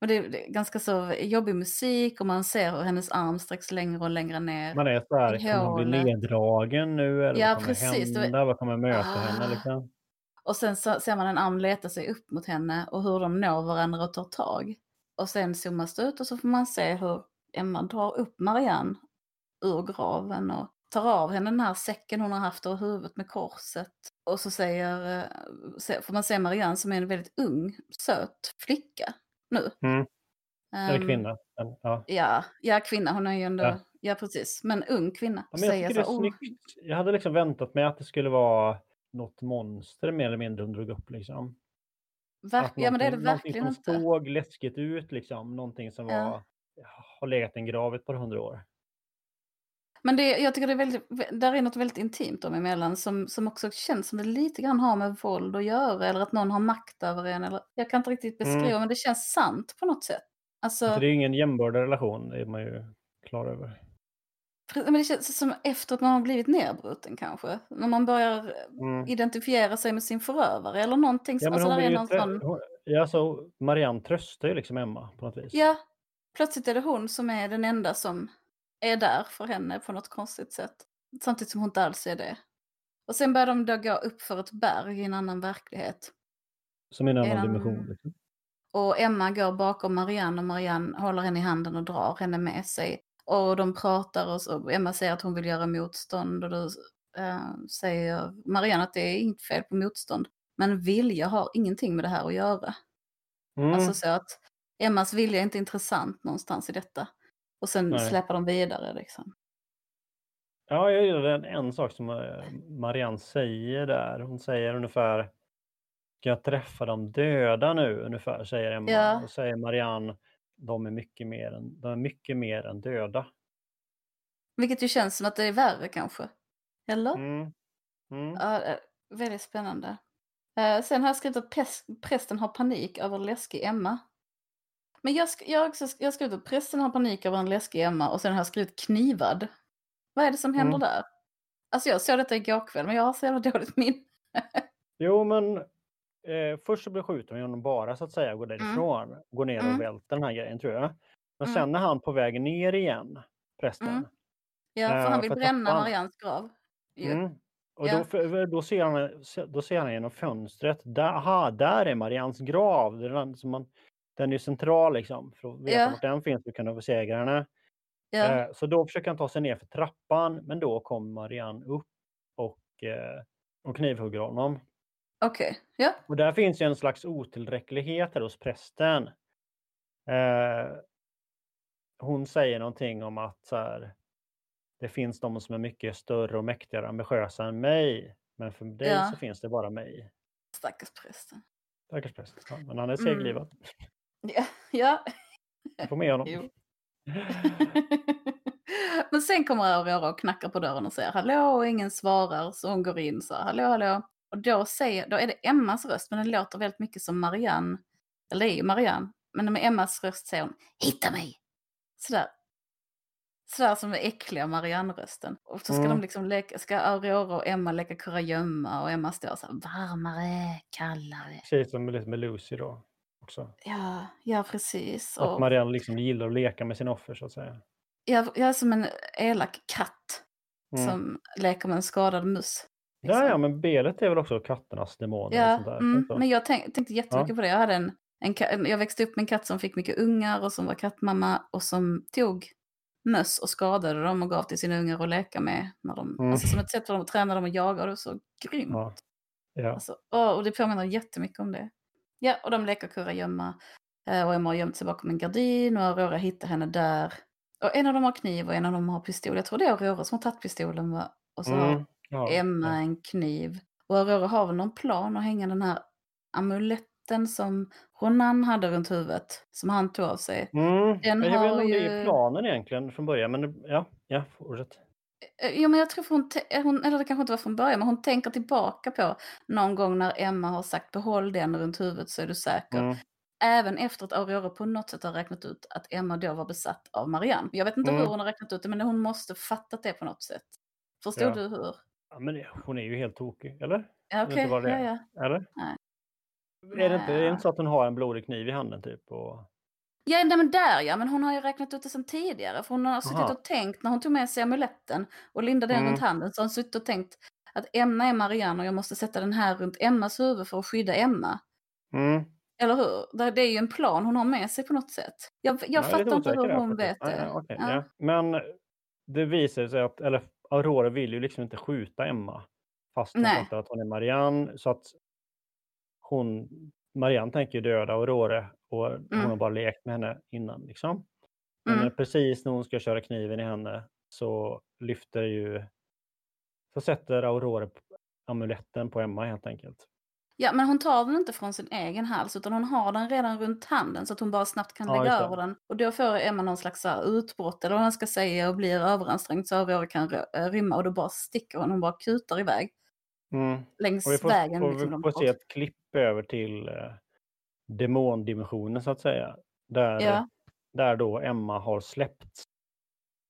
Speaker 1: och det är ganska så jobbig musik och man ser hur hennes arm sträcks längre och längre ner.
Speaker 2: Man är så här, kan hon bli neddragen nu? Eller
Speaker 1: ja,
Speaker 2: vad
Speaker 1: kommer precis.
Speaker 2: hända? Vad kommer möta ah. henne? Liksom?
Speaker 1: Och sen så ser man en arm leta sig upp mot henne och hur de når varandra och tar tag. Och sen zoomas det ut och så får man se hur Emma drar upp Marianne ur graven och tar av henne den här säcken hon har haft över huvudet med korset. Och så säger, eh, får man se Marianne som är en väldigt ung, söt flicka nu.
Speaker 2: Mm. Eller ehm, kvinna. Men, ja.
Speaker 1: ja. ja, kvinna. Hon är ju ändå, ja, ja precis. Men ung kvinna.
Speaker 2: Ja, men jag, så, är oh. jag hade liksom väntat mig att det skulle vara något monster mer eller mindre hon drog upp liksom.
Speaker 1: Verk ja men det är det verkligen
Speaker 2: inte. Någonting som såg läskigt ut liksom. Någonting som ja. var, har legat i en grav ett par hundra år.
Speaker 1: Men det, jag tycker det är väldigt, där är något väldigt intimt dem emellan som, som också känns som det lite grann har med våld att göra eller att någon har makt över en. Eller, jag kan inte riktigt beskriva mm. men det känns sant på något sätt. Alltså,
Speaker 2: alltså det är ingen jämbördig relation, det är man ju klar över.
Speaker 1: Men det känns som efter att man har blivit nedbruten kanske. När man börjar mm. identifiera sig med sin förövare eller någonting.
Speaker 2: Ja, alltså, hon är någon sån... hon, ja, alltså, Marianne tröstar ju liksom Emma på något vis.
Speaker 1: Ja, plötsligt är det hon som är den enda som är där för henne på något konstigt sätt. Samtidigt som hon inte alls är det. Och sen börjar de då gå upp för ett berg i en annan verklighet.
Speaker 2: Som i en annan en dimension? Liksom.
Speaker 1: Och Emma går bakom Marianne och Marianne håller henne i handen och drar henne med sig. Och de pratar och, så, Emma säger att hon vill göra motstånd och då äh, säger Marianne att det är inget fel på motstånd. Men vilja har ingenting med det här att göra. Mm. Alltså så att Emmas vilja är inte intressant någonstans i detta. Och sen Nej. släpper de vidare liksom.
Speaker 2: Ja, jag gillar en, en sak som eh, Marianne säger där. Hon säger ungefär Ska jag träffa de döda nu ungefär, säger Emma. Ja. Och säger Marianne, de är mycket mer än, de är mycket mer än döda.
Speaker 1: Vilket ju känns som att det är värre kanske. Eller? Mm. Mm. Ja, eh, väldigt spännande. Eh, sen har jag skrivit att prästen har panik över läskig Emma. Men jag, jag, också, jag har skrivit att prästen har panik över en läskig Emma och sen har jag skrivit knivad. Vad är det som händer mm. där? Alltså jag såg detta igår kväll men jag har så jävla dåligt minne.
Speaker 2: jo men eh, först så blir skjuten honom bara så att säga, går mm. därifrån. Mm. Går ner och mm. välter den här grejen tror jag. Men mm. sen är han på väg ner igen, prästen. Mm.
Speaker 1: Ja, för han eh, vill bränna Marians grav.
Speaker 2: Mm. Och ja. då, då, ser han, då ser han genom fönstret, där, aha, där är Marians grav. Den, som man, den är central liksom, för att veta ja. vart den finns för att kunna besegra henne. Ja. Eh, så då försöker han ta sig ner för trappan, men då kommer Marianne upp och, eh, och knivhugger honom.
Speaker 1: Okej, okay. ja.
Speaker 2: Och där finns ju en slags otillräcklighet hos prästen. Eh, hon säger någonting om att så här, det finns de som är mycket större och mäktigare och ambitiösa än mig. Men för dig ja. så finns det bara mig.
Speaker 1: Stackars prästen.
Speaker 2: Stackars prästen, ja, men han är seglivad. Mm.
Speaker 1: Ja, ja.
Speaker 2: Jag får med honom. (laughs)
Speaker 1: men sen kommer Aurora och knackar på dörren och säger hallå och ingen svarar så hon går in så hallå hallå. Och då, säger, då är det Emmas röst, men den låter väldigt mycket som Marianne. Eller det är ju Marianne. Men med Emmas röst säger hon Hitta mig! Sådär. Sådär som den äckliga Marianne-rösten. Och så ska mm. de liksom leka, ska Aurora och Emma leka kurragömma och Emma står så här varmare, kallare.
Speaker 2: Precis som med Lucy då också.
Speaker 1: Ja, ja precis.
Speaker 2: Att och... Marianne liksom gillar att leka med sin offer så att säga.
Speaker 1: Ja, jag är som en elak katt mm. som leker med en skadad mus.
Speaker 2: Liksom. Ja, ja, men belet är väl också katternas demoner.
Speaker 1: Ja, och sånt där. Mm, men jag tänk, tänkte jättemycket ja. på det. Jag, hade en, en, jag växte upp med en katt som fick mycket ungar och som var kattmamma och som tog möss och skadade dem och gav till sina ungar att leka med. När de, mm. Alltså som ett sätt för dem att träna dem att jaga och det var så grymt. Ja. Ja. Alltså, och det påminner jättemycket om det. Ja, och de leker kurragömma. Eh, och Emma har gömt sig bakom en gardin och Aurora hittar henne där. Och en av dem har kniv och en av dem har pistol. Jag tror det är Aurora som har tagit pistolen va? Och så mm. har Emma ja. en kniv. Och Aurora har väl någon plan att hänga den här amuletten som Ronan hade runt huvudet. Som han tog av sig.
Speaker 2: Mm. Den jag har vet inte om ju... det är planen egentligen från början. Men ja, ja fortsätt.
Speaker 1: Jo men jag tror hon, hon, eller det kanske inte var från början, men hon tänker tillbaka på någon gång när Emma har sagt behåll den runt huvudet så är du säker. Mm. Även efter att Aurora på något sätt har räknat ut att Emma då var besatt av Marianne. Jag vet inte mm. hur hon har räknat ut det, men hon måste fattat det på något sätt. Förstod ja. du hur?
Speaker 2: Ja, men hon är ju helt tokig, eller?
Speaker 1: Ja, okej. Okay. Ja, ja.
Speaker 2: Eller? Är det, inte, är det inte så att hon har en blodig kniv i handen typ? Och...
Speaker 1: Ja, nej, men där ja, men hon har ju räknat ut det sedan tidigare. För hon har Aha. suttit och tänkt, när hon tog med sig amuletten och lindade den mm. runt handen, så har hon suttit och tänkt att Emma är Marianne och jag måste sätta den här runt Emmas huvud för att skydda Emma. Mm. Eller hur? Det är ju en plan hon har med sig på något sätt. Jag, jag ja, fattar inte hur hon vet det.
Speaker 2: Ja, okay, ja. Men det visar sig att, eller Aurora vill ju liksom inte skjuta Emma. Fast hon fattar att hon är Marianne. Så att hon, Marianne tänker döda Aurora och mm. hon har bara lekt med henne innan. Liksom. Men mm. precis när hon ska köra kniven i henne så lyfter ju så sätter Aurora amuletten på Emma helt enkelt.
Speaker 1: Ja, men hon tar den inte från sin egen hals utan hon har den redan runt handen så att hon bara snabbt kan lägga ja, över den. Och då får Emma någon slags utbrott eller vad man ska säga och blir överansträngd så Aurora kan eh, rymma och då bara sticker hon, hon bara kutar iväg. Mm. Längs och vi får, vägen.
Speaker 2: Och liksom, vi får se ett klipp över till eh, demondimensionen så att säga. Där, ja. där då Emma har släppt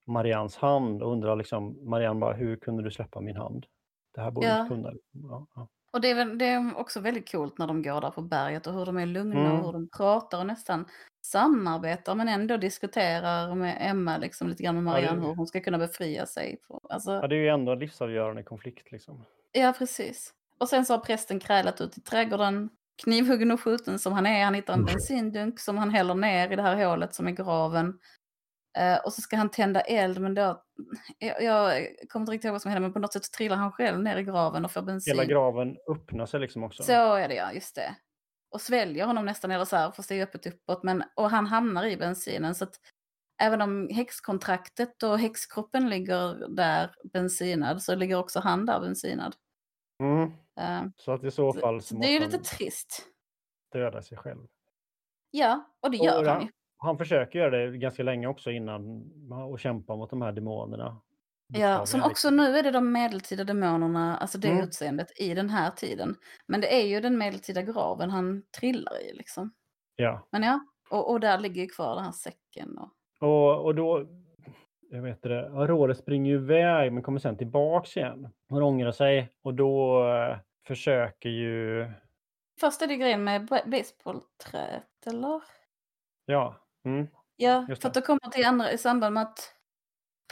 Speaker 2: Marians hand och undrar liksom, Marianne bara, hur kunde du släppa min hand? Det här borde
Speaker 1: Ja.
Speaker 2: inte kunna. Ja, ja.
Speaker 1: Och det är, väl, det är också väldigt coolt när de går där på berget och hur de är lugna
Speaker 2: Mm.
Speaker 1: och hur de pratar och nästan samarbetar men ändå diskuterar med Emma liksom lite grann med
Speaker 2: Ja,
Speaker 1: Marianne hur hon ska kunna befria sig. Alltså,
Speaker 2: ja, det är ju ändå en livsavgörande konflikt liksom.
Speaker 1: Ja, precis. Och sen så har prästen krälat ut i trädgården, knivhuggen och skjuten som han är. Han hittar en bensindunk som han häller ner i det här hålet som är graven. Eh, och så ska han tända eld, men då... Jag, jag kommer inte riktigt ihåg vad som händer, men på något sätt trillar han själv ner i graven och får bensin.
Speaker 2: Hela graven öppnar sig liksom också.
Speaker 1: Så är det ja, just det. Och sväljer honom nästan, eller så här, fast det är öppet uppåt. Men, och han hamnar i bensinen. Så att även om häxkontraktet och häxkroppen ligger där bensinad, så ligger också han där bensinad.
Speaker 2: Mm.
Speaker 1: Eh,
Speaker 2: Så att i så fall så
Speaker 1: så det
Speaker 2: måste
Speaker 1: är ju lite trist.
Speaker 2: döda sig själv.
Speaker 1: Ja, och det
Speaker 2: Och
Speaker 1: gör
Speaker 2: det-
Speaker 1: han ju.
Speaker 2: Han försöker göra det ganska länge också innan och kämpa mot de här demonerna.
Speaker 1: Ja, som också nu är det de medeltida demonerna, alltså det
Speaker 2: Mm.
Speaker 1: utseendet i den här tiden. Men det är ju den medeltida graven han trillar i liksom.
Speaker 2: Ja,
Speaker 1: Men ja, och, och där ligger ju kvar den här säcken. Och...
Speaker 2: och, och då, jag vet det, Aurora springer ju iväg men kommer sen tillbaks igen. Hon ångrar sig och då eh, försöker ju,
Speaker 1: Först är det grejen med ba- basebollträet, eller?
Speaker 2: ja, mm,
Speaker 1: Ja,
Speaker 2: Just
Speaker 1: för att då kommer till andra, i samband med att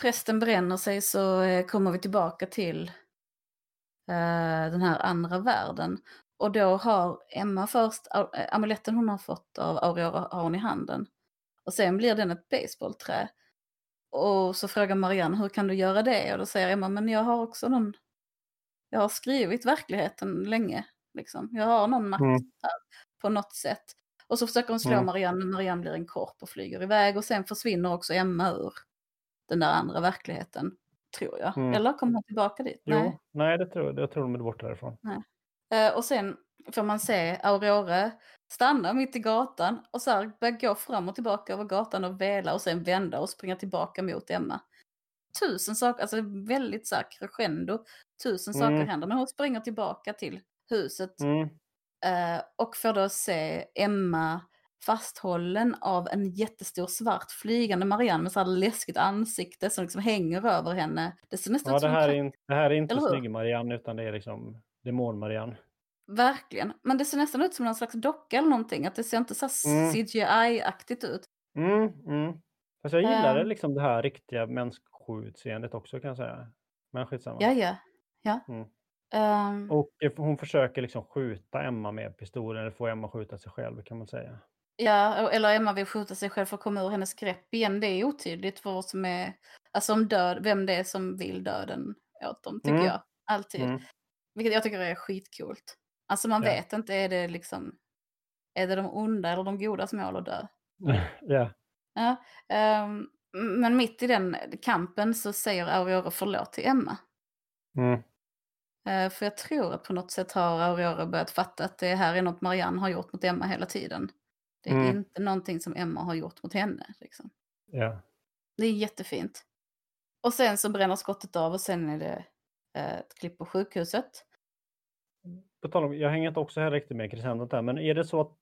Speaker 1: prästen bränner sig så eh, kommer vi tillbaka till eh, den här andra världen. Och då har Emma först, eh, amuletten hon har fått av Aurora har hon i handen. Och sen blir den ett basebollträ. Och så frågar Marianne, hur kan du göra det? Och då säger Emma, men jag har också någon, jag har skrivit verkligheten länge. Liksom. Jag har någon makt
Speaker 2: Mm.
Speaker 1: här på något sätt. Och så försöker hon slå
Speaker 2: Mm.
Speaker 1: Marianne, men Marianne blir en korp och flyger iväg. Och sen försvinner också Emma ur den där andra verkligheten, tror jag.
Speaker 2: Mm.
Speaker 1: Eller kommer hon tillbaka dit?
Speaker 2: jo,
Speaker 1: Nej.
Speaker 2: nej, det tror jag, tror de är borta därifrån.
Speaker 1: Eh, och sen får man se Aurore stanna mitt i gatan och så här börja gå fram och tillbaka över gatan och vela och sen vända och springa tillbaka mot Emma. Tusen saker, alltså väldigt så här crescendo, tusen saker
Speaker 2: Mm.
Speaker 1: händer. Men hon springer tillbaka till huset
Speaker 2: Mm.
Speaker 1: eh, och får då se Emma fasthållen av en jättestor svart flygande Marianne med så här läskigt ansikte som liksom hänger över henne. Det ser nästan
Speaker 2: Ja, det här, är inte, det här är inte
Speaker 1: Eller hur?
Speaker 2: snygg-Marianne utan det är liksom demon-Marianne.
Speaker 1: Verkligen. Men det ser nästan ut som någon slags docka eller någonting. Att det ser inte så
Speaker 2: Mm.
Speaker 1: CGI-aktigt ut.
Speaker 2: Mm, mm. Fast jag gillade
Speaker 1: Ehm.
Speaker 2: liksom det här riktiga människoutseendet också kan jag säga. Men skitsamma.
Speaker 1: Ja, ja. ja.
Speaker 2: Mm.
Speaker 1: Ehm,
Speaker 2: Och eh, hon försöker liksom skjuta Emma med pistolen, eller få Emma skjuta sig själv kan man säga.
Speaker 1: ja, eller Emma vill skjuta sig själv för att komma ur hennes grepp igen. Det är otydligt för vad som är, alltså om död, vem det är som vill döden åt dem, tycker
Speaker 2: Mm.
Speaker 1: jag. Alltid.
Speaker 2: Mm.
Speaker 1: Vilket jag tycker är skitcoolt. Alltså man
Speaker 2: Ja.
Speaker 1: vet inte, är det liksom, är det de onda eller de godas mål att dö? (laughs)
Speaker 2: ja.
Speaker 1: Ja, ehm, men mitt i den kampen så säger Aurora förlåt till Emma.
Speaker 2: Mm.
Speaker 1: Eh, För jag tror att på något sätt har Aurora börjat fatta att det här är något Marianne har gjort mot Emma hela tiden. Det är
Speaker 2: Mm.
Speaker 1: inte någonting som Emma har gjort mot henne. Liksom.
Speaker 2: ja.
Speaker 1: Det är jättefint. Och sen så bränner skottet av och sen är det eh, ett klipp på sjukhuset.
Speaker 2: På tal om, jag hänger inte också här riktigt med crescendot där, men är det så att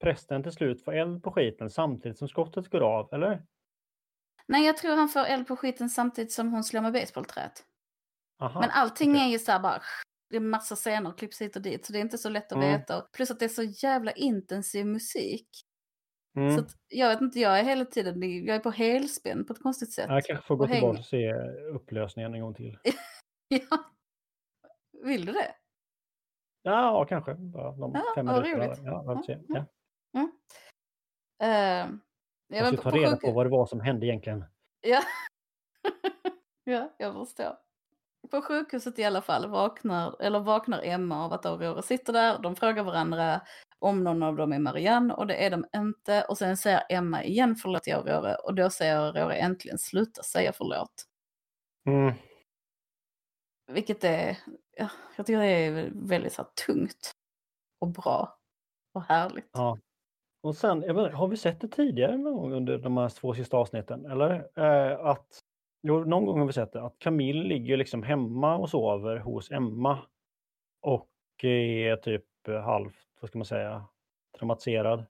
Speaker 2: prästen till slut får eld på skiten samtidigt som skottet går av, eller?
Speaker 1: Nej, jag tror han får eld på skiten samtidigt som hon slår med basebollträet. Men allting
Speaker 2: okej.
Speaker 1: är ju så här bara... Det är massa scener, klipps hit och dit, så det är inte så lätt att
Speaker 2: Mm.
Speaker 1: veta. Plus att det är så jävla intensiv musik.
Speaker 2: Mm.
Speaker 1: Så att, jag vet inte, jag är hela tiden, jag är på helspänn på ett konstigt sätt.
Speaker 2: Jag kanske får gå
Speaker 1: och
Speaker 2: tillbaka och se upplösningen en gång till. (laughs)
Speaker 1: Ja. Vill du det?
Speaker 2: Ja, kanske. Bara de
Speaker 1: Ja,
Speaker 2: fem minuterna.
Speaker 1: roligt.
Speaker 2: Ja, jag får se.
Speaker 1: Ja,
Speaker 2: Ja. Jag ska ta reda på vad det var som hände egentligen.
Speaker 1: Ja. (laughs) ja, jag förstår. På sjukhuset i alla fall vaknar, eller vaknar Emma av att Aurora sitter där. De frågar varandra om någon av dem är Marianne och det är de inte. Och sen säger Emma igen förlåt till Aurora och då säger Aurora äntligen sluta säga förlåt.
Speaker 2: Mm.
Speaker 1: Vilket är, ja, jag tycker det är väldigt så här, tungt och bra och härligt.
Speaker 2: Ja. Och sen, jag vet, har vi sett det tidigare någon gång under de här två sista avsnitten? Eller? Eh, att, jo, någon gång har vi sett det, att Camille ligger liksom hemma och sover hos Emma. Och är typ eh, halvt, vad ska man säga, traumatiserad.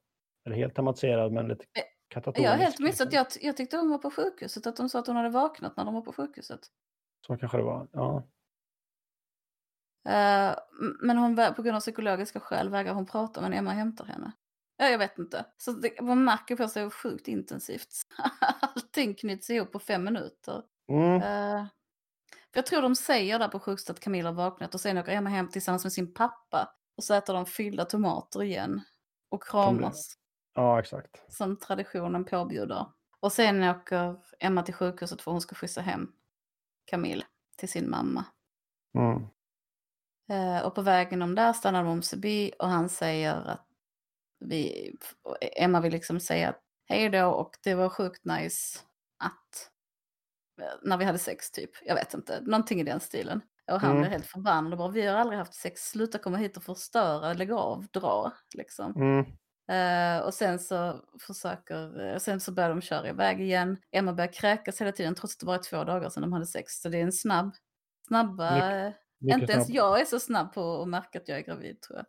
Speaker 2: Eller helt traumatiserad, men lite
Speaker 1: Eh,
Speaker 2: katatonisk.
Speaker 1: Jag har helt missat, jag, jag tyckte hon var på sjukhuset, att de sa att hon hade vaknat när de var på sjukhuset.
Speaker 2: Så kanske det var. Ja.
Speaker 1: Eh, m- men hon, på grund av psykologiska skäl vägrar hon prata men Emma hämtar henne. Ja, jag vet inte. Så det, man märker på sig sjukt intensivt. (laughs) Allting knyts ihop på fem minuter.
Speaker 2: Mm.
Speaker 1: För jag tror de säger där på sjukhuset att Camilla har vaknat och sen åker Emma hem tillsammans med sin pappa. Och så äter de fyllda tomater igen. Och kramas
Speaker 2: Ja, exakt.
Speaker 1: som traditionen påbjuder. Och sen åker Emma till sjukhuset för hon ska skjutsa hem Camille till sin mamma.
Speaker 2: Mm.
Speaker 1: Eh, och på vägen om där stannar de om Sebi och han säger att vi, Emma vill liksom säga hej då och det var sjukt nice att, eh, när vi hade sex typ, jag vet inte, någonting i den stilen. Och han
Speaker 2: Mm.
Speaker 1: blir helt förbannad och bara vi har aldrig haft sex, sluta komma hit och förstöra, lägg av, dra liksom.
Speaker 2: Mm.
Speaker 1: Eh, och sen så försöker, eh, sen så börjar de köra iväg igen. Emma börjar kräkas hela tiden trots att det bara är två dagar sedan de hade sex. Så det är en snabb, snabba,
Speaker 2: Mycket
Speaker 1: inte ens
Speaker 2: snabbt.
Speaker 1: jag är så snabb på att märka att jag är gravid tror jag.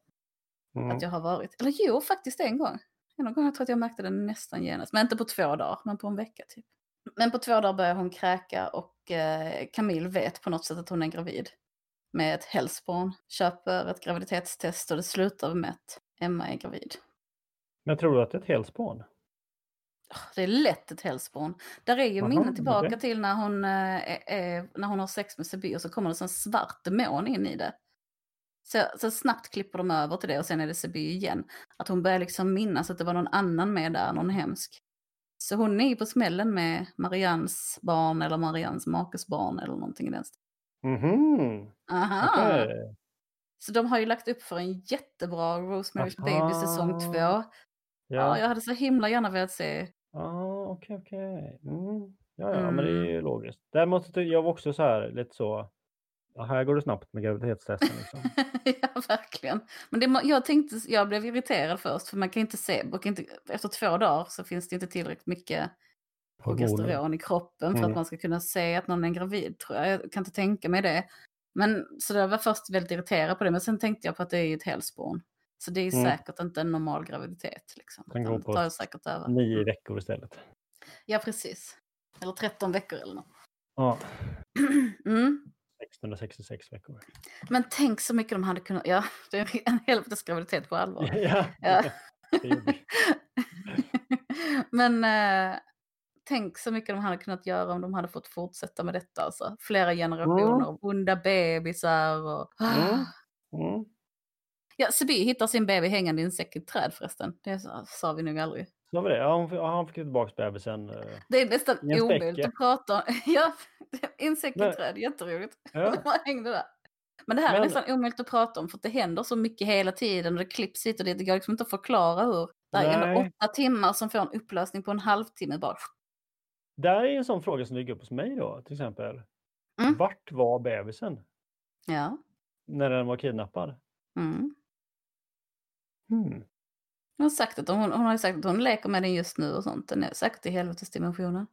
Speaker 2: Mm.
Speaker 1: Att jag har varit. Eller jo, faktiskt en gång. En gång jag tror att jag märkte det nästan genast. Men inte på två dagar, men på en vecka typ. Men på två dagar börjar hon kräka och eh, Camille vet på något sätt att hon är gravid. Med ett hälsobarn. Köper ett graviditetstest och det slutar med att Emma är gravid.
Speaker 2: Men tror du att det är ett helspån?
Speaker 1: Det är lätt ett hälsobarn. Där är ju
Speaker 2: Aha,
Speaker 1: minnen tillbaka
Speaker 2: okej.
Speaker 1: till när hon, eh, är, när hon har sex med Sebi och så kommer det en svart demon in i det. Så, så snabbt klipper de över till det och sen är det Sebi igen. Att hon börjar liksom minnas att det var någon annan med där, någon hemsk. Så hon är ju på smällen med Marians barn eller Marians makes barn eller någonting i den stilen.
Speaker 2: Mhm.
Speaker 1: Aha!
Speaker 2: Okej.
Speaker 1: Så de har ju lagt upp för en jättebra Rosemary's Baby säsong
Speaker 2: Aha.
Speaker 1: två. Ja.
Speaker 2: Ja,
Speaker 1: jag hade så himla gärna velat se.
Speaker 2: ah, okej, okej. Mm. Ja, ja, men det är
Speaker 1: Mm.
Speaker 2: ju logiskt. Däremot, jag var också så här lite så, ja, här går det snabbt med graviditetstesten liksom. (laughs)
Speaker 1: ja, verkligen. Men det, jag tänkte, jag blev irriterad först för man kan inte se, och inte, efter två dagar så finns det inte tillräckligt mycket progesteron i kroppen för
Speaker 2: Mm.
Speaker 1: att man ska kunna se att någon är gravid tror jag. Jag kan inte tänka mig det. Men så jag var först väldigt irriterad på det, men sen tänkte jag på att det är ett hälsobarn. Så det är
Speaker 2: Mm.
Speaker 1: säkert inte en normal graviditet. Liksom.
Speaker 2: Den går på
Speaker 1: tar säkert över.
Speaker 2: Nio veckor istället.
Speaker 1: Ja, precis. Eller 13 veckor eller något.
Speaker 2: Ja, (clears throat)
Speaker 1: Mm.
Speaker 2: 666 veckor.
Speaker 1: Men tänk så mycket de hade kunnat, ja, (laughs) det är en helvetes graviditet på allvar. (laughs)
Speaker 2: ja,
Speaker 1: Ja. (laughs) Men eh, tänk så mycket de hade kunnat göra om de hade fått fortsätta med detta. Alltså. Flera generationer av onda bebisar och...
Speaker 2: Mm. Mm.
Speaker 1: Ja, Sebi hittar sin baby hängande i en säck i ett träd förresten. Det sa, sa vi nog aldrig.
Speaker 2: Så var det. Ja, hon, ja, han fick tillbaka bebisen. eh.
Speaker 1: Det är nästan omöjligt att prata om. (laughs) Ja, i en säck i träd, jätteroligt.
Speaker 2: Ja. (laughs)
Speaker 1: Bara hängde där. Men det här är
Speaker 2: Men-
Speaker 1: nästan omöjligt att prata om för att det händer så mycket hela tiden och det klipps hit och dit. Det går liksom inte att förklara hur. Det är ändå åtta timmar som får en upplösning på en halvtimme bara.
Speaker 2: Där är en sån fråga som dyker upp hos mig då, till exempel.
Speaker 1: Mm.
Speaker 2: Vart var bebisen
Speaker 1: Ja.
Speaker 2: när den var kidnappad?
Speaker 1: Mm.
Speaker 2: Hmm.
Speaker 1: Hon har, sagt att hon, hon har sagt att hon leker med den just nu och sånt. Den är säkert i helvetesdimensionen.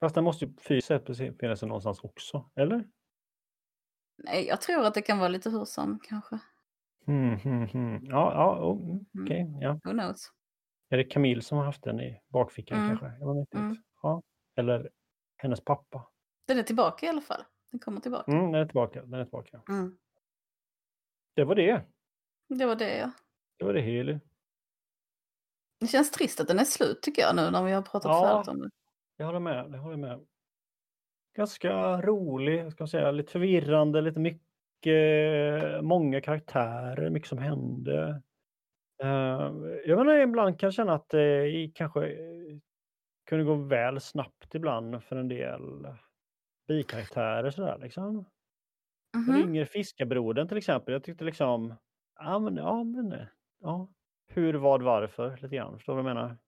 Speaker 2: Fast den måste ju fysiskt befinna sig någonstans också, eller?
Speaker 1: Nej, jag tror att det kan vara lite hur som kanske.
Speaker 2: Hmm, hmm, hmm. Ja, ja mm, okej. ja.
Speaker 1: Who knows?
Speaker 2: Är det Camille som har haft den i bakfickan
Speaker 1: Mm.
Speaker 2: kanske? Jag vet inte.
Speaker 1: Mm.
Speaker 2: Ja. Eller hennes pappa.
Speaker 1: Den är tillbaka i alla fall. Den kommer tillbaka.
Speaker 2: Mm, den är tillbaka. Den är tillbaka.
Speaker 1: Mm.
Speaker 2: Det var det.
Speaker 1: Det var det ja.
Speaker 2: Det var det Heli.
Speaker 1: Det känns trist att den är slut tycker jag nu när vi har pratat
Speaker 2: Ja.
Speaker 1: färdigt om det.
Speaker 2: Jag håller med. Jag håller med. Ganska rolig, ska säga. Lite förvirrande, lite mycket, många karaktärer, mycket som hände. Eh, jag menar, ibland kan jag känna att det kanske kunde gå väl snabbt ibland för en del bikaraktärer sådär liksom.
Speaker 1: Mhm.
Speaker 2: Ringer fiskarbrodern till exempel. Jag tyckte liksom, ja men, ja men, ja. Hur, vad, varför lite grann. Förstår du vad jag menar?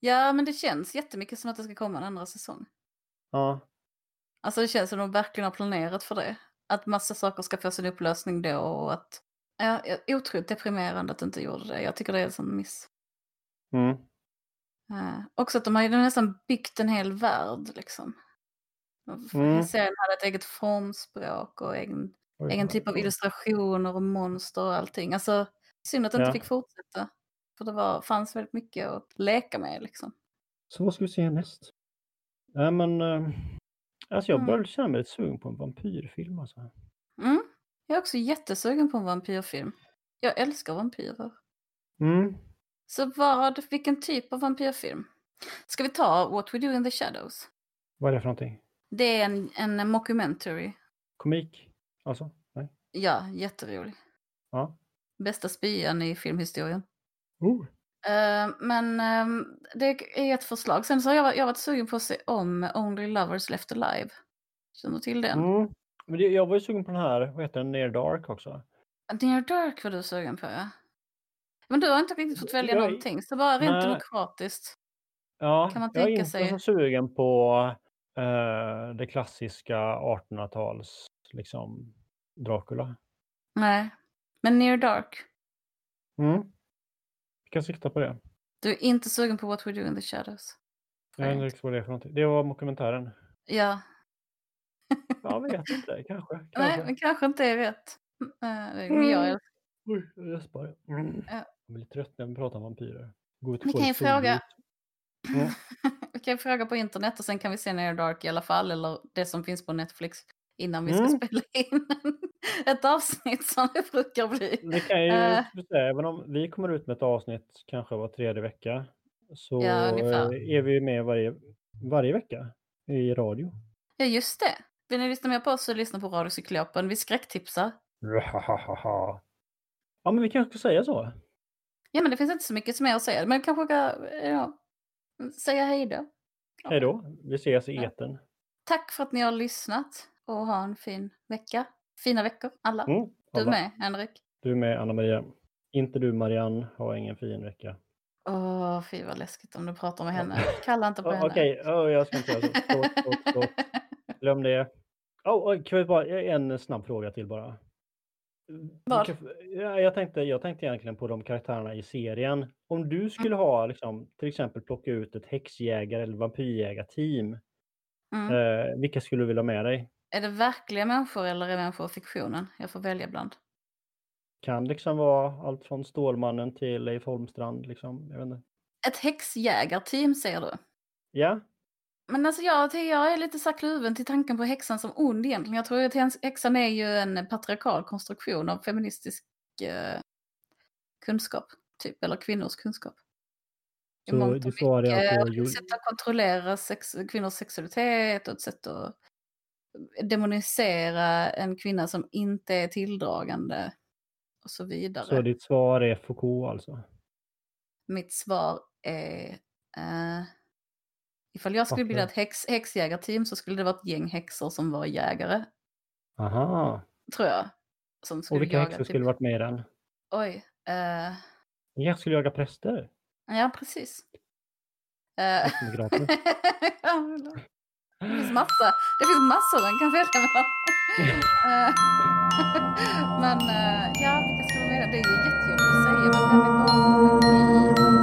Speaker 1: Ja, men det känns jättemycket som att det ska komma en andra säsong.
Speaker 2: Ja.
Speaker 1: Alltså det känns som att de verkligen har planerat för det. Att massa saker ska få sin upplösning då och att... Ja, otroligt deprimerande att det inte gjorde det. Jag tycker det är en sån miss.
Speaker 2: Mm.
Speaker 1: Eh, också att de har ju nästan byggt en hel värld liksom.
Speaker 2: Mm.
Speaker 1: Serien hade ett eget formspråk och egen,
Speaker 2: Oj,
Speaker 1: egen typ av illustrationer och monster och allting. Alltså synd att det inte
Speaker 2: Ja.
Speaker 1: fick fortsätta. För det var, fanns väldigt mycket att leka med liksom.
Speaker 2: Så vad ska vi se näst? Nej men, eh, alltså jag
Speaker 1: Mm.
Speaker 2: börjar känna mig lite sugen på en vampyrfilm alltså.
Speaker 1: Mm. Jag är också jättesugen på en vampyrfilm. Jag älskar vampyrer.
Speaker 2: Mm.
Speaker 1: Så vad, vilken typ av vampyrfilm? Ska vi ta What We Do In The Shadows?
Speaker 2: Vad är det för någonting?
Speaker 1: Det är en, en mockumentary.
Speaker 2: Komik? Alltså? Nej?
Speaker 1: Ja, jätterolig.
Speaker 2: Ja.
Speaker 1: Bästa spyan i filmhistorien.
Speaker 2: Oh.
Speaker 1: Eh, men ehm, det är ett förslag. Sen så har jag, jag varit sugen på att se om Only Lovers Left Alive. Känner du till den?
Speaker 2: Mm. Men det, jag var ju sugen på den här, vad heter den, Near Dark också.
Speaker 1: Near Dark var du sugen på ja. Men du har inte riktigt fått välja
Speaker 2: Jag
Speaker 1: någonting. Så bara rent
Speaker 2: Nej.
Speaker 1: demokratiskt.
Speaker 2: Ja,
Speaker 1: Kan man
Speaker 2: jag är
Speaker 1: tänka
Speaker 2: inte
Speaker 1: sig-
Speaker 2: så sugen på eh, det klassiska 1800-tals, liksom, Dracula.
Speaker 1: Nej. Men Near Dark.
Speaker 2: Mm. Vi kan sikta på det.
Speaker 1: Du är inte sugen på What We Do In The Shadows.
Speaker 2: Jag vet inte vad det är för någonting. Det var dokumentären.
Speaker 1: Ja.
Speaker 2: Jag vet inte, kanske. (laughs)
Speaker 1: Nej,
Speaker 2: kanske.
Speaker 1: men kanske inte är rätt. Eh, Men jag älskar
Speaker 2: Oj, jag gäspar. Mm.
Speaker 1: Ja.
Speaker 2: Jag blir lite trött när vi pratar om vampyrer. Gå ut
Speaker 1: Ni
Speaker 2: på (laughs)
Speaker 1: kan ju fråga.
Speaker 2: Mm.
Speaker 1: Vi kan fråga på internet och sen kan vi se Near Dark i alla fall. Eller det som finns på Netflix. Innan vi ska
Speaker 2: Mm.
Speaker 1: spela in ett avsnitt som det brukar bli.
Speaker 2: Det kan ju,
Speaker 1: Eh.
Speaker 2: säga, även om vi kommer ut med ett avsnitt kanske var tredje vecka. Så
Speaker 1: Ja,
Speaker 2: eh, är vi med varje, varje vecka i radio.
Speaker 1: Ja, just det. Vill ni lyssna mer på oss så lyssna på Radio Cyklopen. Vi skräcktipsar.
Speaker 2: Ja, men vi kanske ska säga så.
Speaker 1: Ja, men det finns inte så mycket som är att säga. Men kanske ska ja, säga hej då.
Speaker 2: Hej då. Vi ses i
Speaker 1: Ja.
Speaker 2: eten.
Speaker 1: Tack för att ni har lyssnat och ha en fin vecka. Fina veckor, alla.
Speaker 2: Mm,
Speaker 1: Du
Speaker 2: alla.
Speaker 1: med, Henrik.
Speaker 2: Du är med, Anna-Maria. Inte du, Marianne. Ha ingen fin vecka.
Speaker 1: Åh, fy vad läskigt om du pratar med henne. Kalla inte på (laughs)
Speaker 2: Oh,
Speaker 1: henne.
Speaker 2: Okej, oh, jag ska inte göra så. (laughs) Glöm det. Oh, oh, kan vi bara, en snabb fråga till bara. Ja, Jag tänkte, jag tänkte egentligen på de karaktärerna i serien. Om du skulle ha, liksom, till exempel plocka ut ett häxjägar eller vampyrjägarteam.
Speaker 1: Mm.
Speaker 2: Eh, vilka skulle du vilja ha med dig?
Speaker 1: Är det verkliga människor eller är människor fiktionen? Jag får välja bland.
Speaker 2: Kan liksom vara allt från Stålmannen till Leif Holmstrand. Liksom. Jag vet inte.
Speaker 1: Ett häxjägarteam säger du?
Speaker 2: Ja,
Speaker 1: Men alltså jag, jag är lite så kluven till tanken på häxan som ond egentligen. Jag tror att häxan är ju en patriarkal konstruktion av feministisk eh, kunskap. Typ, eller kvinnors kunskap. I
Speaker 2: så
Speaker 1: mångt och mycket. Ett sätt att kontrollera sex, kvinnors sexualitet och ett sätt att demonisera en kvinna som inte är tilldragande och så vidare.
Speaker 2: Så ditt svar är Foucault alltså?
Speaker 1: Mitt svar är... Eh, ifall jag skulle
Speaker 2: Okej.
Speaker 1: bilda ett häx, häxjägarteam så skulle det vara ett gäng häxor som var jägare,
Speaker 2: Aha.
Speaker 1: tror jag. Som skulle
Speaker 2: Och vilka
Speaker 1: jaga
Speaker 2: häxor
Speaker 1: typ-
Speaker 2: skulle varit med i den?
Speaker 1: Oj. Eh,
Speaker 2: kanske skulle jaga präster?
Speaker 1: ja, precis. Eh? (laughs) Det finns massa, det finns massor den kan sälja mellan. Eh, (laughs) men eh, ja. Det är ju jättejobbigt att säga. Men